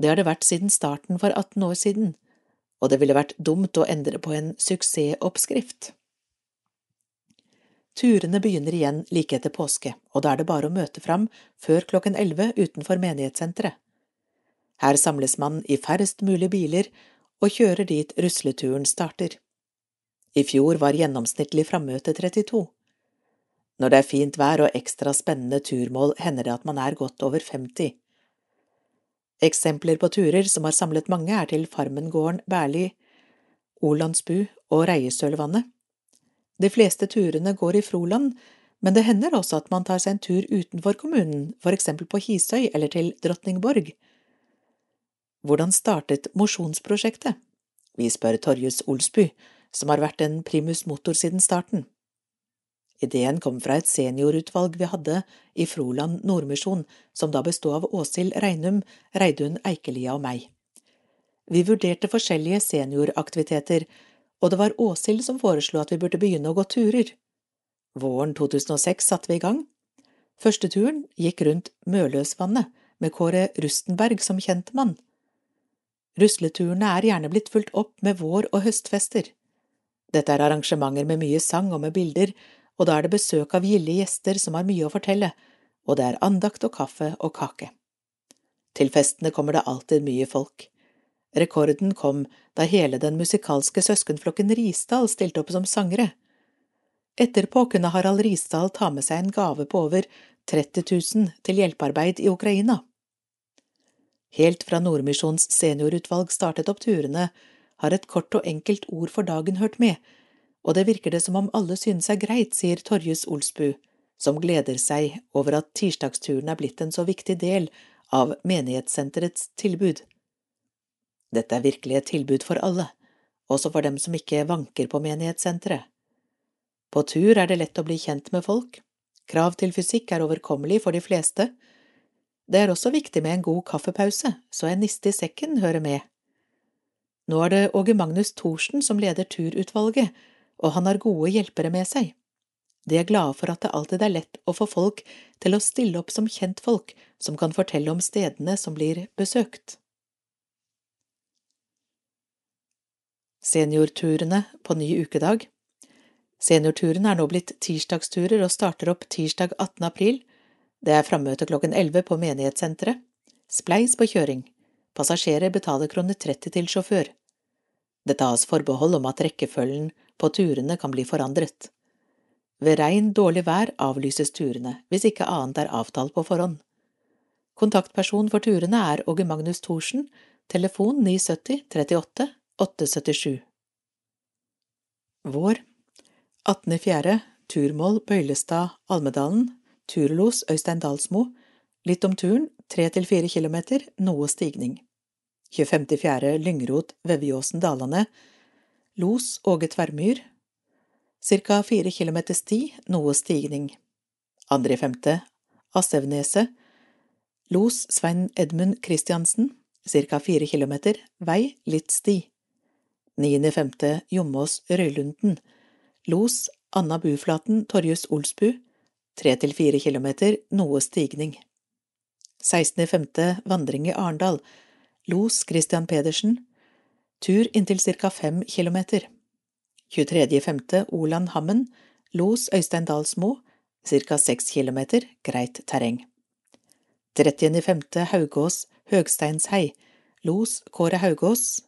Det har det vært siden starten for 18 år siden, og det ville vært dumt å endre på en suksessoppskrift. Turene begynner igjen like etter påske, og da er det bare å møte fram før klokken elleve utenfor menighetssenteret. Her samles man i færrest mulig biler og kjører dit rusleturen starter. I fjor var gjennomsnittlig frammøte 32. Når det er fint vær og ekstra spennende turmål, hender det at man er godt over 50. Eksempler på turer som har samlet mange, er til Farmengården, Berli, Olandsbu og Reiesølvannet. De fleste turene går i Froland, men det hender også at man tar seg en tur utenfor kommunen, for eksempel på Hisøy eller til Drottningborg. Hvordan startet mosjonsprosjektet? Vi spør Torjus Olsby, som har vært en primus motor siden starten. Ideen kom fra et seniorutvalg vi hadde i Froland Nordmisjon, som da bestod av Åshild Reinum, Reidun Eikelia og meg. Vi vurderte forskjellige senioraktiviteter, og det var Åshild som foreslo at vi burde begynne å gå turer. Våren 2006 satte vi i gang. Første turen gikk rundt Møløsvannet, med Kåre Rustenberg som kjentmann. Rusleturene er gjerne blitt fulgt opp med vår- og høstfester. Dette er arrangementer med mye sang og med bilder, og da er det besøk av gilde gjester som har mye å fortelle, og det er andakt og kaffe og kake. Til festene kommer det alltid mye folk. Rekorden kom da hele den musikalske søskenflokken Risdal stilte opp som sangere. Etterpå kunne Harald Risdal ta med seg en gave på over 30 000 til hjelpearbeid i Ukraina. Helt fra Nordmisjons seniorutvalg startet opp turene, har et kort og enkelt ord for dagen hørt med, og det virker det som om alle synes er greit, sier Torjus Olsbu, som gleder seg over at tirsdagsturen er blitt en så viktig del av menighetssenterets tilbud. Dette er virkelig et tilbud for alle, også for dem som ikke vanker på menighetssenteret. På tur er det lett å bli kjent med folk, krav til fysikk er overkommelig for de fleste. Det er også viktig med en god kaffepause, så en niste i sekken hører med. Nå er det Åge Magnus Thorsen som leder turutvalget, og han har gode hjelpere med seg. De er glade for at det alltid er lett å få folk til å stille opp som kjentfolk som kan fortelle om stedene som blir besøkt. Seniorturene på ny ukedag Seniorturene er nå blitt tirsdagsturer og starter opp tirsdag 18. april. Det er frammøte klokken 11 på menighetssenteret. Spleis på kjøring. Passasjerer betaler kroner 30 til sjåfør. Det tas forbehold om at rekkefølgen på turene kan bli forandret. Ved regn, dårlig vær avlyses turene, hvis ikke annet er avtalt på forhånd. Kontaktperson for turene er Åge Magnus Thorsen, telefon 970 38 877. Vår 18.4. Turmål Bøylestad Almedalen Turlos Øystein Dalsmo Litt om turen, 3–4 km, noe stigning. 25.4. Lyngrot Vevjåsen Dalane Los Åge Tverrmyr Cirka 4 km sti, noe stigning. 2.5. Asevneset Los Svein Edmund Christiansen Cirka 4 km, vei, litt sti. Niende femte Jomås Røylunden Los Anna Buflaten Torjus Olsbu Tre til fire kilometer, noe stigning. Sekstende femte Vandring i Arendal Los Christian Pedersen Tur inntil ca. 5 kilometer. 23.5. Oland Hammen, los Øystein Dalsmo, ca. seks kilometer, greit terreng. 30.5. Haugås Høgsteinshei, los Kåre Haugås,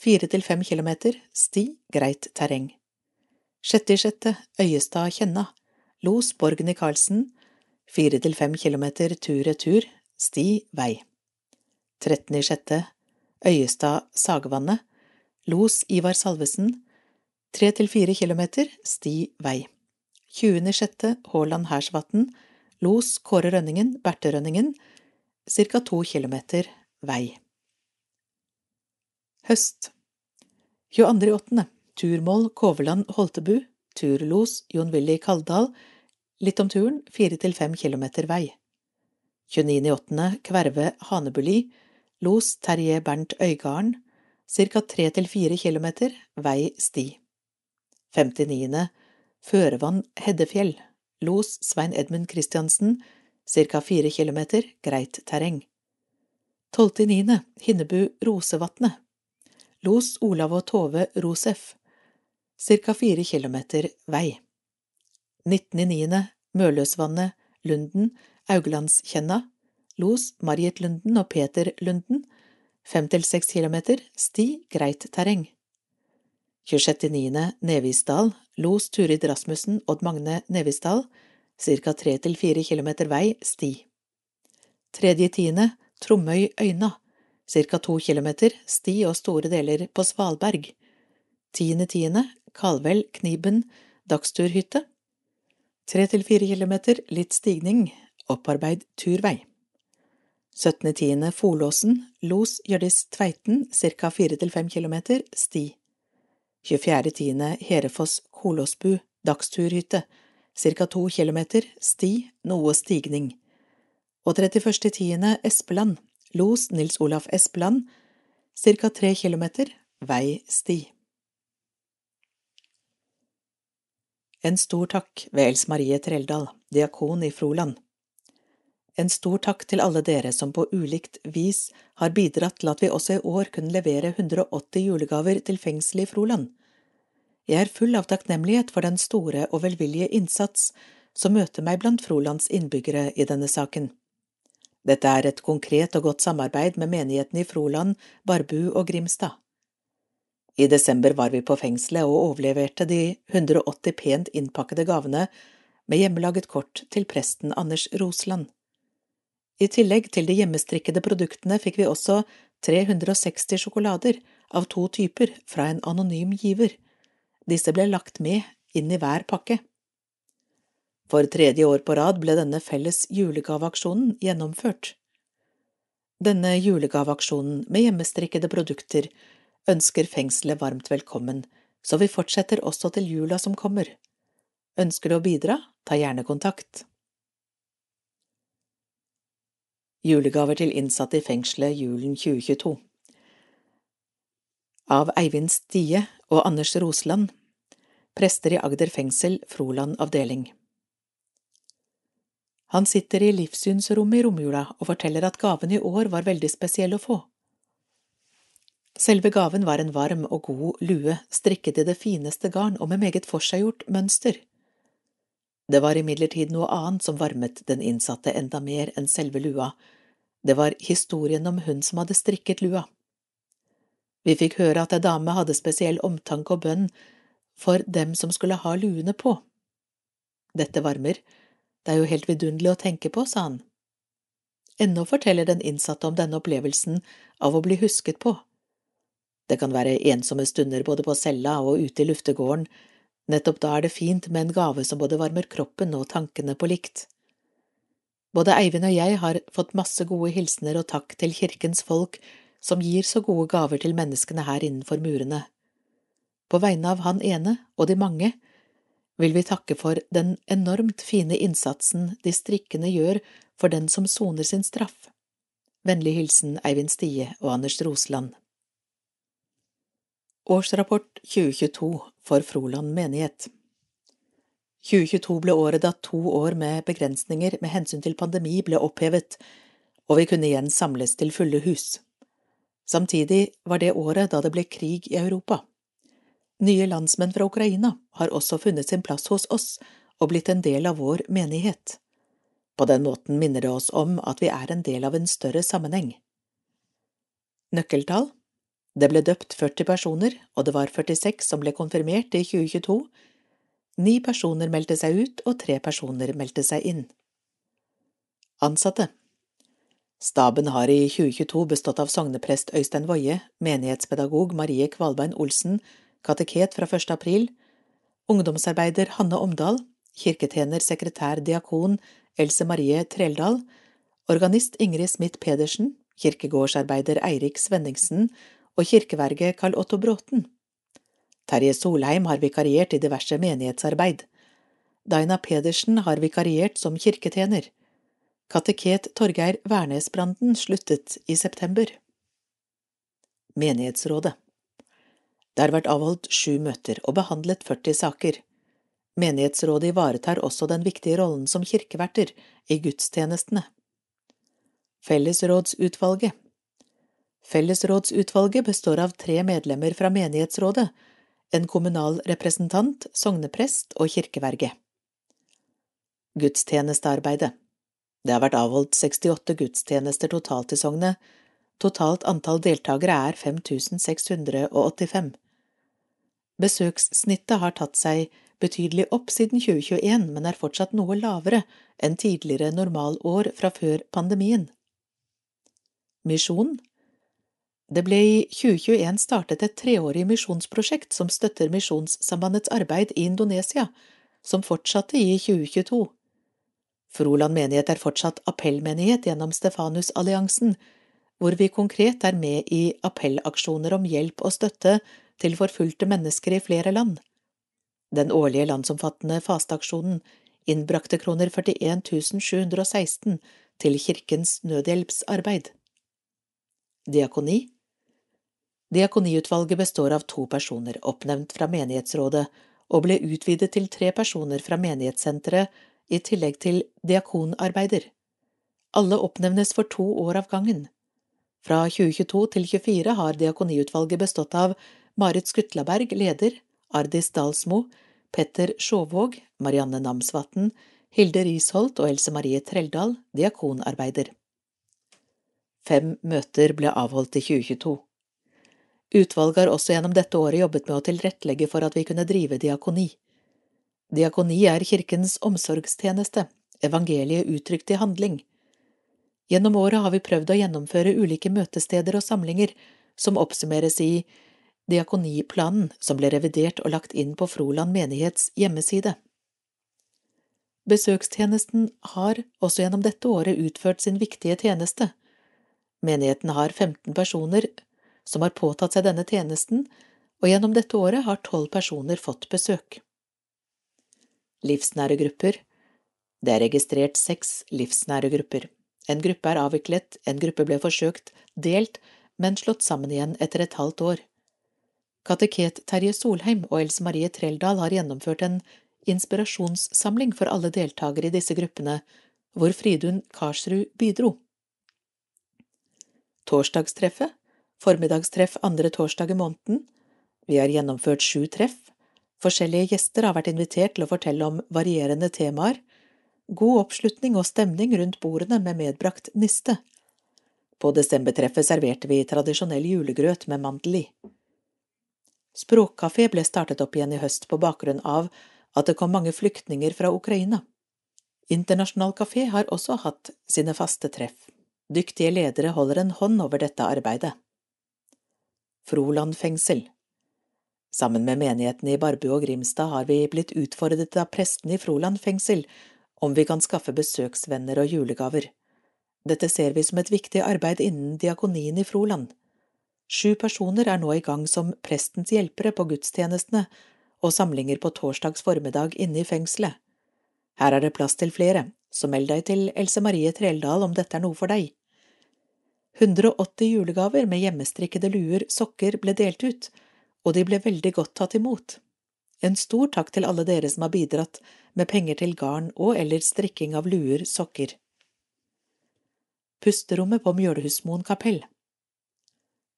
fire til fem kilometer, sti, greit terreng. 6.6. Øyestad Kjenna, los Borgny Karlsen, fire til fem kilometer tur-retur, sti, vei. 13.6. Øyestad Sagevannet, los Ivar Salvesen, Tre til fire kilometer sti vei. 20.6. Haaland Hersvatn, Los Kåre Rønningen, Berte Rønningen, ca. to kilometer vei. Høst 22.8. Turmål Kåveland Holtebu, turlos Jon-Willy Kaldal, litt om turen, fire til fem kilometer vei. 29.8. Kverve Hanebuli, los Terje Bernt Øygarden, ca. tre til fire kilometer, vei sti. 59. Førevann Heddefjell, los Svein Edmund Christiansen, ca. fire kilometer, greit terreng. 12.9. Hinnebu Rosevatnet, los Olav og Tove Rosef, ca. fire kilometer vei. 19.9. Møløsvannet, Lunden, Auglandskjenna, los Marit Lunden og Peter Lunden, fem til seks kilometer, sti, greit terreng. 26.9. Nevisdal, los Turid Rasmussen, Odd Magne Nevisdal, ca. tre til fire kilometer vei, sti. 3.10. Tromøy Øyna, ca. to kilometer, sti og store deler på Svalberg. 10.10. Kalvel Kniben, dagsturhytte. Tre til fire kilometer, litt stigning, opparbeid turvei. 17.10. Folåsen, los Hjørdis Tveiten, ca. til fem kilometer, sti. 24.10. Herefoss Kolåsbu, dagsturhytte, ca. to kilometer, sti, noe stigning. Og 31.10. Espeland, los Nils Olaf Espeland, ca. tre kilometer, vei sti. En stor takk ved Els Marie Treldal, diakon i Froland. En stor takk til alle dere som på ulikt vis har bidratt til at vi også i år kunne levere 180 julegaver til fengselet i Froland. Jeg er full av takknemlighet for den store og velvillige innsats som møter meg blant Frolands innbyggere i denne saken. Dette er et konkret og godt samarbeid med menighetene i Froland, Barbu og Grimstad. I desember var vi på fengselet og overleverte de 180 pent innpakkede gavene med hjemmelaget kort til presten Anders Rosland. I tillegg til de hjemmestrikkede produktene fikk vi også 360 sjokolader av to typer fra en anonym giver. Disse ble lagt med inn i hver pakke. For tredje år på rad ble denne felles julegaveaksjonen gjennomført. Denne julegaveaksjonen med hjemmestrikkede produkter ønsker fengselet varmt velkommen, så vi fortsetter også til jula som kommer. Ønsker du å bidra, ta gjerne kontakt. Julegaver til innsatte i fengselet julen 2022 Av Eivind Stie og Anders Rosland, prester i Agder fengsel, Froland avdeling. Han sitter i livssynsrommet i romjula og forteller at gaven i år var veldig spesiell å få. Selve gaven var en varm og god lue strikket i det fineste garn og med meget forseggjort mønster. Det var imidlertid noe annet som varmet den innsatte enda mer enn selve lua, det var historien om hun som hadde strikket lua. Vi fikk høre at ei dame hadde spesiell omtanke og bønn for dem som skulle ha luene på. Dette varmer, det er jo helt vidunderlig å tenke på, sa han. Ennå forteller den innsatte om denne opplevelsen av å bli husket på. Det kan være ensomme stunder både på cella og ute i luftegården, Nettopp da er det fint med en gave som både varmer kroppen og tankene på likt. Både Eivind og jeg har fått masse gode hilsener og takk til kirkens folk som gir så gode gaver til menneskene her innenfor murene. På vegne av han ene og de mange vil vi takke for den enormt fine innsatsen de strikkene gjør for den som soner sin straff. Vennlig hilsen Eivind Stie og Anders Rosland. Årsrapport 2022 for Froland menighet 2022 ble året da to år med begrensninger med hensyn til pandemi ble opphevet, og vi kunne igjen samles til fulle hus. Samtidig var det året da det ble krig i Europa. Nye landsmenn fra Ukraina har også funnet sin plass hos oss og blitt en del av vår menighet. På den måten minner det oss om at vi er en del av en større sammenheng. Nøkkeltall det ble døpt 40 personer, og det var 46 som ble konfirmert i 2022. Ni personer meldte seg ut, og tre personer meldte seg inn. Ansatte Staben har i 2022 bestått av sogneprest Øystein Woie, menighetspedagog Marie Kvalbein Olsen, kateket fra 1. april, ungdomsarbeider Hanne Omdal, kirketjener, sekretær, diakon Else Marie Treldal, organist Ingrid Smith Pedersen, kirkegårdsarbeider Eirik Svenningsen og kirkeverge Karl Otto Bråten. Terje Solheim har vikariert i diverse menighetsarbeid. Daina Pedersen har vikariert som kirketjener. Kateket Torgeir Værnesbranden sluttet i september. Menighetsrådet Det har vært avholdt sju møter og behandlet 40 saker. Menighetsrådet ivaretar også den viktige rollen som kirkeverter i gudstjenestene. Fellesrådsutvalget Fellesrådsutvalget består av tre medlemmer fra menighetsrådet, en kommunal representant, sogneprest og kirkeverge. Gudstjenestearbeidet Det har vært avholdt 68 gudstjenester totalt i sognet. Totalt antall deltakere er 5685. Besøkssnittet har tatt seg betydelig opp siden 2021, men er fortsatt noe lavere enn tidligere normalår fra før pandemien. Misjon Det ble i 2021 startet et treårig misjonsprosjekt som støtter Misjonssambandets arbeid i Indonesia, som fortsatte i 2022. Froland menighet er fortsatt appellmenighet gjennom Stefanusalliansen, hvor vi konkret er med i appellaksjoner om hjelp og støtte til forfulgte mennesker i flere land. Den årlige landsomfattende fasteaksjonen innbrakte kroner 41 716 til Kirkens nødhjelpsarbeid. Diakoni Diakoniutvalget består av to personer oppnevnt fra menighetsrådet og ble utvidet til tre personer fra menighetssenteret i tillegg til diakonarbeider. Alle oppnevnes for to år av gangen. Fra 2022 til 2024 har diakoniutvalget bestått av Marit Skutlaberg, leder, Ardis Dalsmo, Petter Sjåvåg, Marianne Namsvatn, Hilde Risholt og Else Marie Treldal, diakonarbeider. Fem møter ble avholdt i 2022. Utvalget har også gjennom dette året jobbet med å tilrettelegge for at vi kunne drive diakoni. Diakoni er kirkens omsorgstjeneste, evangeliet uttrykt i handling. Gjennom året har vi prøvd å gjennomføre ulike møtesteder og samlinger som oppsummeres i Diakoniplanen, som ble revidert og lagt inn på Froland menighets hjemmeside. Besøkstjenesten har også gjennom dette året utført sin viktige tjeneste. Menigheten har 15 personer som har påtatt seg denne tjenesten, og gjennom dette året har tolv personer fått besøk. Livsnære grupper Det er registrert seks livsnære grupper. En gruppe er avviklet, en gruppe ble forsøkt delt, men slått sammen igjen etter et halvt år. Kateket Terje Solheim og Else Marie Treldal har gjennomført en inspirasjonssamling for alle deltakere i disse gruppene, hvor Fridun Karsrud bidro. Torsdagstreffet Formiddagstreff andre torsdag i måneden. Vi har gjennomført sju treff, Forskjellige gjester har vært invitert til å fortelle om varierende temaer, god oppslutning og stemning rundt bordene med medbrakt niste. På desembertreffet serverte vi tradisjonell julegrøt med mandel i. Språkkafé ble startet opp igjen i høst på bakgrunn av at det kom mange flyktninger fra Ukraina. Internasjonal kafé har også hatt sine faste treff. Dyktige ledere holder en hånd over dette arbeidet. Froland fengsel Sammen med menighetene i Barbu og Grimstad har vi blitt utfordret av prestene i Froland fengsel om vi kan skaffe besøksvenner og julegaver. Dette ser vi som et viktig arbeid innen diakonien i Froland. Sju personer er nå i gang som prestens hjelpere på gudstjenestene og samlinger på torsdags formiddag inne i fengselet. Her er det plass til flere, så meld deg til Else Marie Treldal om dette er noe for deg. 180 julegaver med hjemmestrikkede luer, sokker ble delt ut, og de ble veldig godt tatt imot. En stor takk til alle dere som har bidratt med penger til garn og eller strikking av luer, sokker. Pusterommet på Mjølhusmoen kapell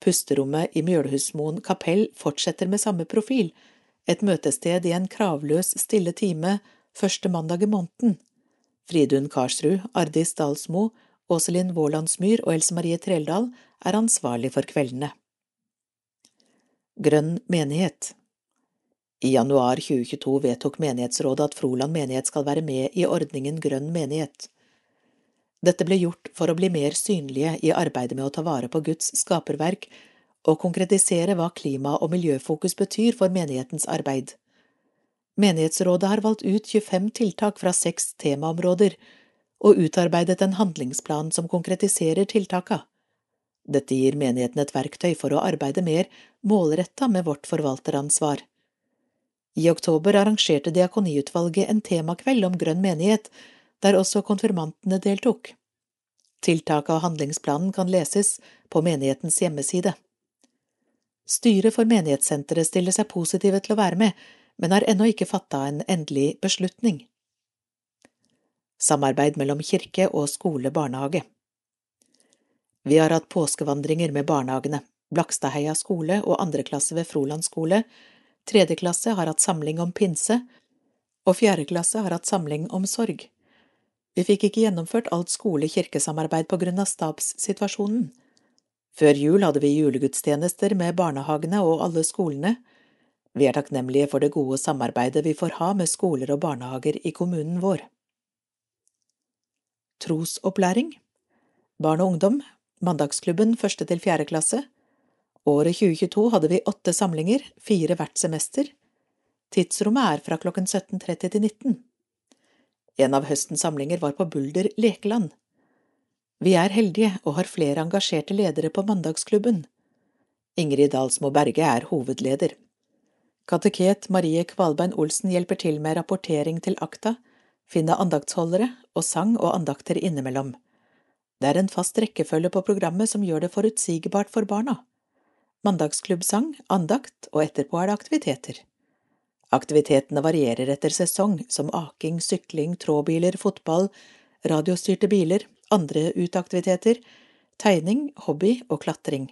Pusterommet i Mjølhusmoen kapell fortsetter med samme profil, et møtested i en kravløs, stille time første mandag i måneden. Fridun Karsrud, Ardis Dalsmo, Åselin Vålandsmyr og Else Marie Treldal er ansvarlig for kveldene. Grønn menighet I januar 2022 vedtok menighetsrådet at Froland menighet skal være med i ordningen Grønn menighet. Dette ble gjort for å bli mer synlige i arbeidet med å ta vare på Guds skaperverk og konkretisere hva klima- og miljøfokus betyr for menighetens arbeid. Menighetsrådet har valgt ut 25 tiltak fra seks temaområder og utarbeidet en handlingsplan som konkretiserer tiltaka. Dette gir menigheten et verktøy for å arbeide mer målretta med vårt forvalteransvar. I oktober arrangerte Diakoniutvalget en temakveld om grønn menighet, der også konfirmantene deltok. Tiltaket og handlingsplanen kan leses på menighetens hjemmeside. Styret for menighetssenteret stiller seg positive til å være med, men har ennå ikke fatta en endelig beslutning. Samarbeid mellom kirke og skole-barnehage Vi har hatt påskevandringer med barnehagene, Blakstadheia skole og andre klasse ved Froland skole, tredje klasse har hatt samling om pinse, og fjerde klasse har hatt samling om sorg. Vi fikk ikke gjennomført alt skole-kirkesamarbeid på grunn av stabssituasjonen. Før jul hadde vi julegudstjenester med barnehagene og alle skolene. Vi er takknemlige for det gode samarbeidet vi får ha med skoler og barnehager i kommunen vår. Trosopplæring Barn og ungdom Mandagsklubben første til fjerde klasse Året 2022 hadde vi åtte samlinger, fire hvert semester. Tidsrommet er fra klokken 17.30 til 19. En av høstens samlinger var på Bulder lekeland. Vi er heldige og har flere engasjerte ledere på Mandagsklubben. Ingrid Dalsmo Berge er hovedleder. Kateket Marie Kvalbein Olsen hjelper til med rapportering til akta, finne andaktsholdere og sang og andakter innimellom. Det er en fast rekkefølge på programmet som gjør det forutsigbart for barna. Mandagsklubbsang, andakt og etterpå er det aktiviteter. Aktivitetene varierer etter sesong, som aking, sykling, tråbiler, fotball, radiostyrte biler, andre uteaktiviteter, tegning, hobby og klatring.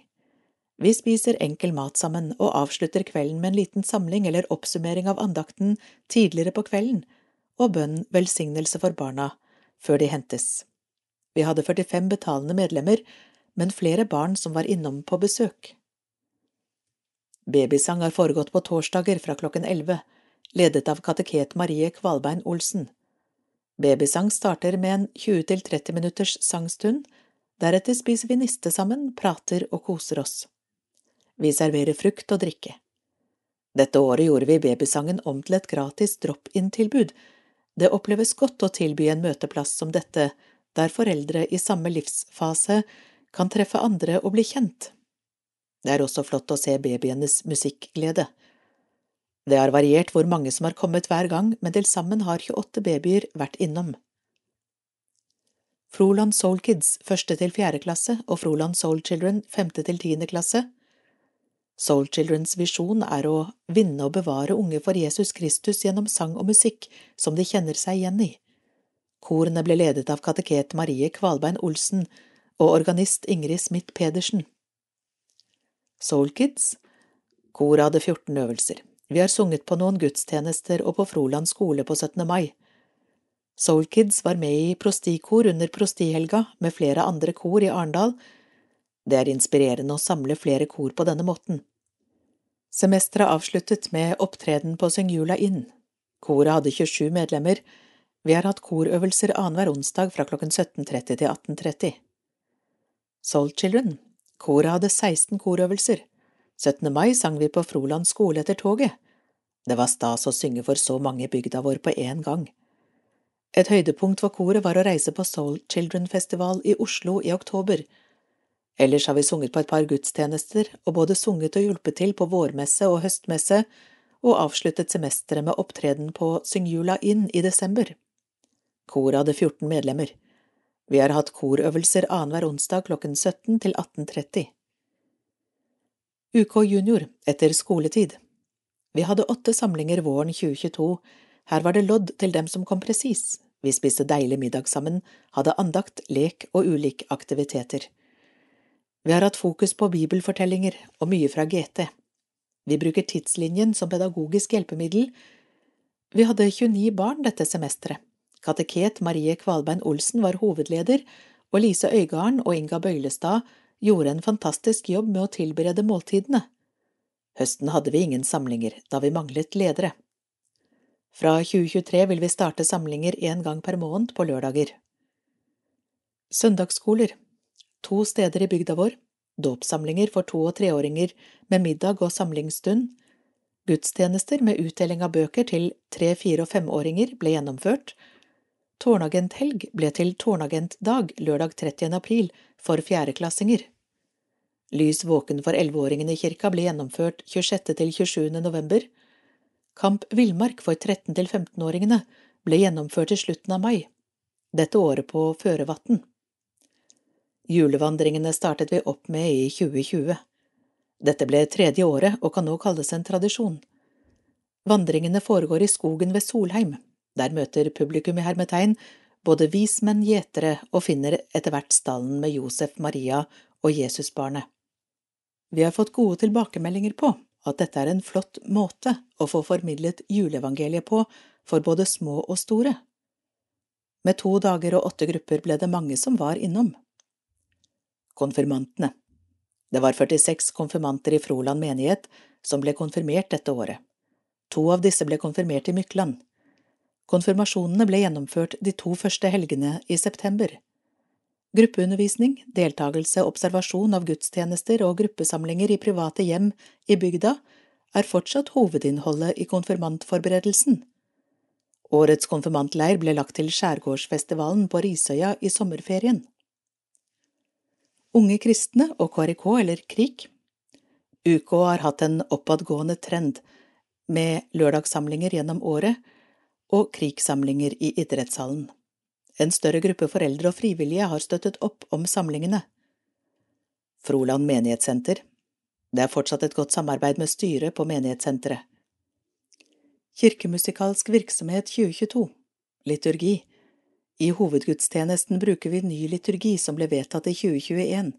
Vi spiser enkel mat sammen og avslutter kvelden med en liten samling eller oppsummering av andakten tidligere på kvelden og bønn velsignelse for barna før de hentes. Vi hadde 45 betalende medlemmer, men flere barn som var innom på besøk. Babysang har foregått på torsdager fra klokken elleve, ledet av kateket Marie Kvalbein Olsen. Babysang starter med en 20–30 minutters sangstund, deretter spiser vi niste sammen, prater og koser oss. Vi serverer frukt og drikke. Dette året gjorde vi babysangen om til et gratis drop-in-tilbud. Det oppleves godt å tilby en møteplass som dette, der foreldre i samme livsfase kan treffe andre og bli kjent. Det er også flott å se babyenes musikkglede. Det har variert hvor mange som har kommet hver gang, men til sammen har 28 babyer vært innom. Froland Soul Kids første til fjerde klasse og Froland Soul Children femte til tiende klasse. Soul Childrens visjon er å vinne og bevare unge for Jesus Kristus gjennom sang og musikk som de kjenner seg igjen i. Korene ble ledet av kateket Marie Kvalbein Olsen og organist Ingrid Smith Pedersen. Soul Kids. Koret hadde 14 øvelser. Vi har sunget på noen gudstjenester og på Froland skole på 17. mai. Soul Kids var med i prostikor under prostihelga med flere andre kor i Arendal. Det er inspirerende å samle flere kor på denne måten. Semesteret avsluttet med opptreden på Syng-jula inn. Koret hadde 27 medlemmer. Vi har hatt korøvelser annenhver onsdag fra klokken 17.30 til 18.30. Soul Children Koret hadde 16 korøvelser. 17. mai sang vi på Froland skole etter toget. Det var stas å synge for så mange i bygda vår på én gang. Et høydepunkt for koret var å reise på Soul Children Festival i Oslo i oktober. Ellers har vi sunget på et par gudstjenester og både sunget og hjulpet til på vårmesse og høstmesse, og avsluttet semesteret med opptreden på Syngjula inn i desember. Koret hadde 14 medlemmer. Vi har hatt korøvelser annenhver onsdag klokken 17 til 18.30. UK Junior etter skoletid Vi hadde åtte samlinger våren 2022. Her var det lodd til dem som kom presis. Vi spiste deilig middag sammen, hadde andakt, lek og ulike aktiviteter. Vi har hatt fokus på bibelfortellinger og mye fra GT. Vi bruker tidslinjen som pedagogisk hjelpemiddel. Vi hadde 29 barn dette semesteret. Kateket Marie Kvalbein Olsen var hovedleder, og Lise Øygarden og Inga Bøylestad gjorde en fantastisk jobb med å tilberede måltidene. Høsten hadde vi ingen samlinger, da vi manglet ledere. Fra 2023 vil vi starte samlinger én gang per måned på lørdager. Søndagsskoler To steder i bygda vår. dåpssamlinger for to- og treåringer med middag og samlingsstund, gudstjenester med utdeling av bøker til tre-, fire- og femåringer ble gjennomført, tårnagenthelg ble til tårnagentdag lørdag 30. april for fjerdeklassinger. Lys våken for elleveåringene i kirka ble gjennomført 26. til 27. november. Kamp villmark for 13- til 15-åringene ble gjennomført i slutten av mai, dette året på Førevatn. Julevandringene startet vi opp med i 2020. Dette ble tredje året og kan nå kalles en tradisjon. Vandringene foregår i skogen ved Solheim. Der møter publikum i hermetegn både vismenn, gjetere og finner etter hvert stallen med Josef, Maria og Jesusbarnet. Vi har fått gode tilbakemeldinger på at dette er en flott måte å få formidlet juleevangeliet på for både små og store. Med to dager og åtte grupper ble det mange som var innom. Konfirmantene Det var 46 konfirmanter i Froland menighet som ble konfirmert dette året. To av disse ble konfirmert i Mykland. Konfirmasjonene ble gjennomført de to første helgene i september. Gruppeundervisning, deltakelse, observasjon av gudstjenester og gruppesamlinger i private hjem i bygda er fortsatt hovedinnholdet i konfirmantforberedelsen. Årets konfirmantleir ble lagt til Skjærgårdsfestivalen på Risøya i sommerferien. Unge kristne og KRK, eller KRIK. UK har hatt en oppadgående trend med lørdagssamlinger gjennom året og KRIK-samlinger i idrettshallen. En større gruppe foreldre og frivillige har støttet opp om samlingene. Froland menighetssenter Det er fortsatt et godt samarbeid med styret på menighetssenteret. Kirkemusikalsk virksomhet 2022 Liturgi I hovedgudstjenesten bruker vi ny liturgi som ble vedtatt i 2021.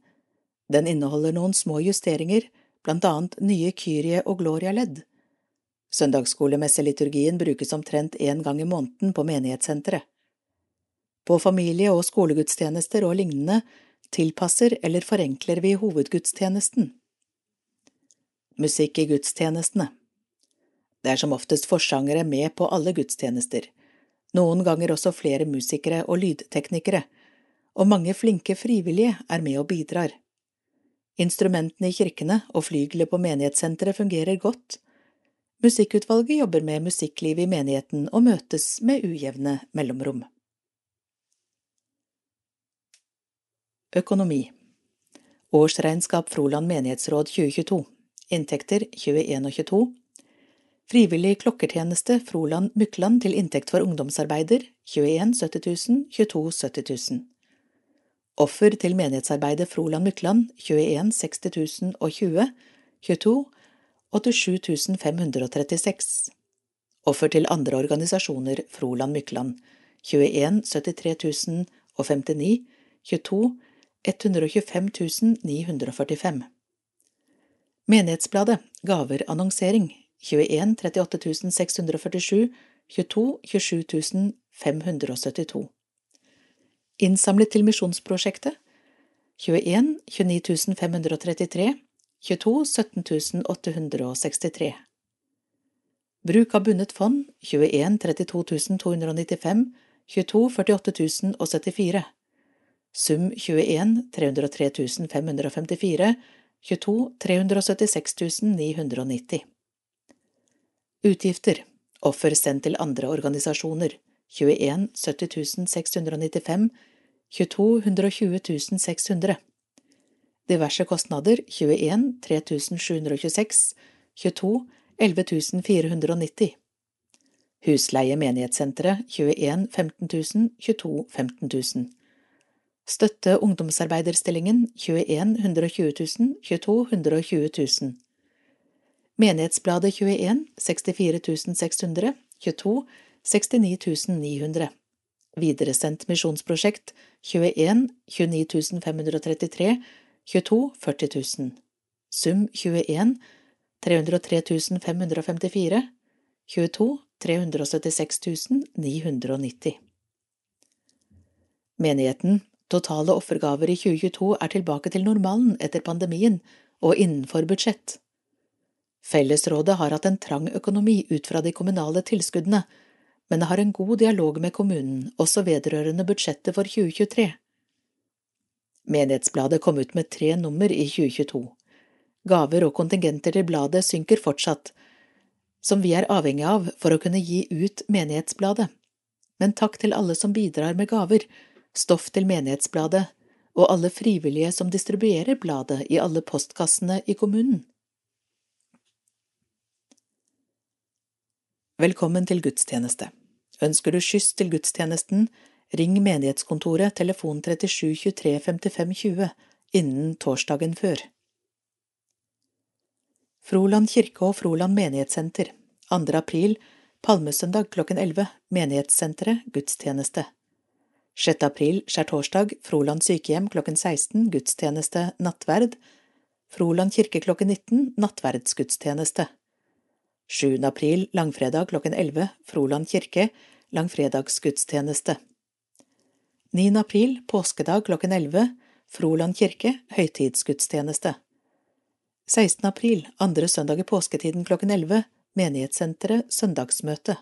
Den inneholder noen små justeringer, blant annet nye Kyrie og Gloria-ledd. Søndagsskolemesseliturgien brukes omtrent én gang i måneden på menighetssenteret. På familie- og skolegudstjenester og lignende tilpasser eller forenkler vi hovedgudstjenesten. Musikk i gudstjenestene Det er som oftest forsangere med på alle gudstjenester, noen ganger også flere musikere og lydteknikere, og mange flinke frivillige er med og bidrar. Instrumentene i kirkene og flygelet på menighetssenteret fungerer godt. Musikkutvalget jobber med musikklivet i menigheten og møtes med ujevne mellomrom. Økonomi. Årsregnskap Froland menighetsråd 2022 Inntekter 21 og 22 Frivillig klokkertjeneste Froland Mykland til inntekt for ungdomsarbeider 21 70 000 22 70 000 Offer til menighetsarbeidet Froland Mykland 21 60 000 og 20 22 87 536 Offer til andre organisasjoner Froland Mykland. 21 73 059 22 125 945 Menighetsbladet Gaver annonsering. 21 38 647 22 27 572 Innsamlet til Misjonsprosjektet. 21 29 533 22 17 863 Bruk av bundet fond 21 32 295 22 48 074 Sum 21 303 554 22 376 990 Utgifter. Offer sendt til andre organisasjoner. 21 70 695 22 120 600 Diverse kostnader. 21 3726 22 11 490 Husleie menighetssenteret. 21 15000 22 15000 Støtte ungdomsarbeiderstillingen. 21 120 000 22 120 000 Menighetsbladet 21 64 600 22 69 900 Videresendt misjonsprosjekt. 21 29 533 22 40 000 Sum 21 303 554 22 376 990 Menigheten Totale offergaver i 2022 er tilbake til normalen etter pandemien og innenfor budsjett. Fellesrådet har hatt en trang økonomi ut fra de kommunale tilskuddene, men har en god dialog med kommunen også vedrørende budsjettet for 2023. Menighetsbladet kom ut med tre nummer i 2022. Gaver og kontingenter til bladet synker fortsatt, som vi er avhengig av for å kunne gi ut Menighetsbladet. Men takk til alle som bidrar med gaver, stoff til Menighetsbladet, og alle frivillige som distribuerer bladet i alle postkassene i kommunen. Velkommen til gudstjeneste. Ønsker du skyss til gudstjenesten, ring menighetskontoret telefon 37 23 55 20 innen torsdagen før. Froland kirke og Froland menighetssenter 2. april Palmesøndag klokken 11 Menighetssenteret gudstjeneste 6. april skjærtorsdag Froland sykehjem klokken 16 gudstjeneste nattverd Froland kirke klokken 19 nattverdsgudstjeneste 7. april langfredag klokken 11 Froland kirke langfredagsgudstjeneste 9. april påskedag klokken 11 Froland kirke høytidsgudstjeneste 16. april, andre søndag i påsketiden klokken 11, Menighetssenteret søndagsmøte.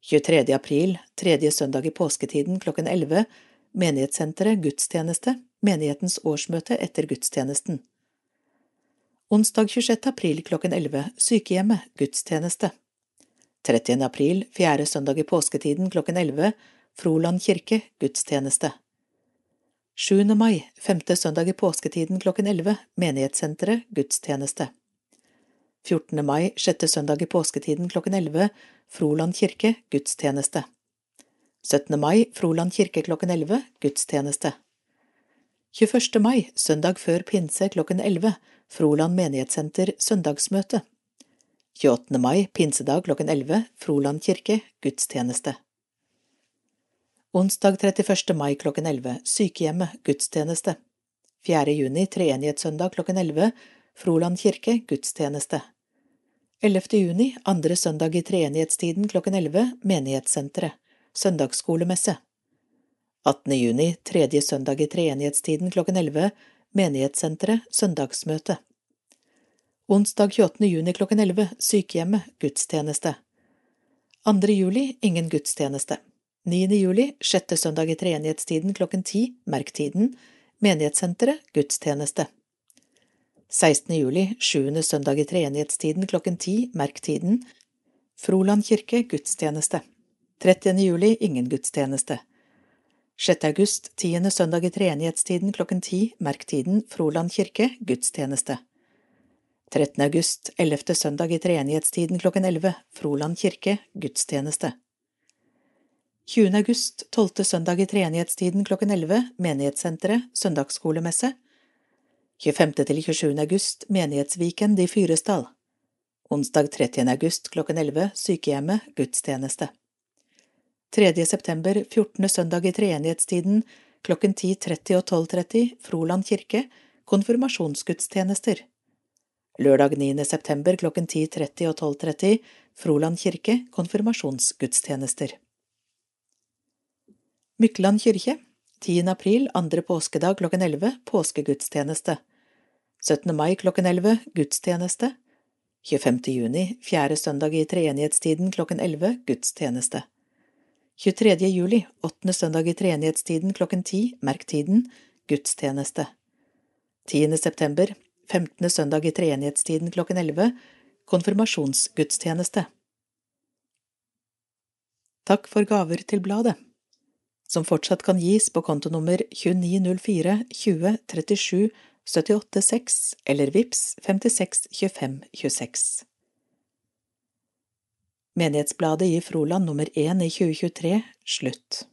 23. april, tredje søndag i påsketiden klokken 11, Menighetssenteret gudstjeneste, menighetens årsmøte etter gudstjenesten. Onsdag 26. april klokken 11, sykehjemmet gudstjeneste. 30. april, fjerde søndag i påsketiden klokken 11, Froland kirke gudstjeneste. 7. mai, femte søndag i påsketiden klokken 11, Menighetssenteret, gudstjeneste. 14. mai, sjette søndag i påsketiden klokken 11, Froland kirke, gudstjeneste. 17. mai, Froland kirke klokken 11, gudstjeneste. 21. mai, søndag før pinse klokken 11, Froland menighetssenter, søndagsmøte. 28. mai, pinsedag klokken 11, Froland kirke, gudstjeneste. Onsdag 31. mai klokken 11, sykehjemmet, gudstjeneste. 4. juni, treenighetssøndag klokken 11, Froland kirke, gudstjeneste. 11. juni, andre søndag i treenighetstiden klokken 11, menighetssenteret, søndagsskolemesse. 18. juni, tredje søndag i treenighetstiden klokken 11, menighetssenteret, søndagsmøte. Onsdag 28. juni klokken 11, sykehjemmet, gudstjeneste. 2. juli, ingen gudstjeneste. 9. juli, sjette søndag i treenighetstiden klokken ti, merk tiden, Menighetssenteret, gudstjeneste. 16. juli, sjuende søndag i treenighetstiden klokken ti, merk tiden, Froland kirke, gudstjeneste. 30. juli, ingen gudstjeneste. 6. august, tiende søndag i treenighetstiden klokken ti, merk tiden, Froland kirke, gudstjeneste. 13. august, ellevte søndag i treenighetstiden klokken elleve, Froland kirke, gudstjeneste. 20. august, tolvte søndag i treenighetstiden klokken 11, Menighetssenteret, søndagsskolemesse. 25. til 27. august, Menighetsviken i Fyresdal. Onsdag 30. august klokken 11, Sykehjemmet, gudstjeneste. 3. september, 14. søndag i treenighetstiden, klokken 10.30 og 12.30, Froland kirke, konfirmasjonsgudstjenester. Lørdag 9. september klokken 10.30 og 12.30, Froland kirke, konfirmasjonsgudstjenester. Mykland kirke 10. april, andre påskedag klokken 11, påskegudstjeneste 17. mai klokken 11, gudstjeneste 25. juni, fjerde søndag i treenighetstiden klokken 11, gudstjeneste 23. juli, åttende søndag i treenighetstiden klokken 10, merk tiden, gudstjeneste 10. september, femtende søndag i treenighetstiden klokken 11, konfirmasjonsgudstjeneste Takk for gaver til bladet som fortsatt kan gis på kontonummer 2904 20 37 78 6 eller VIPS 56 25 26. Menighetsbladet i Froland nummer 1 i 2023 slutt.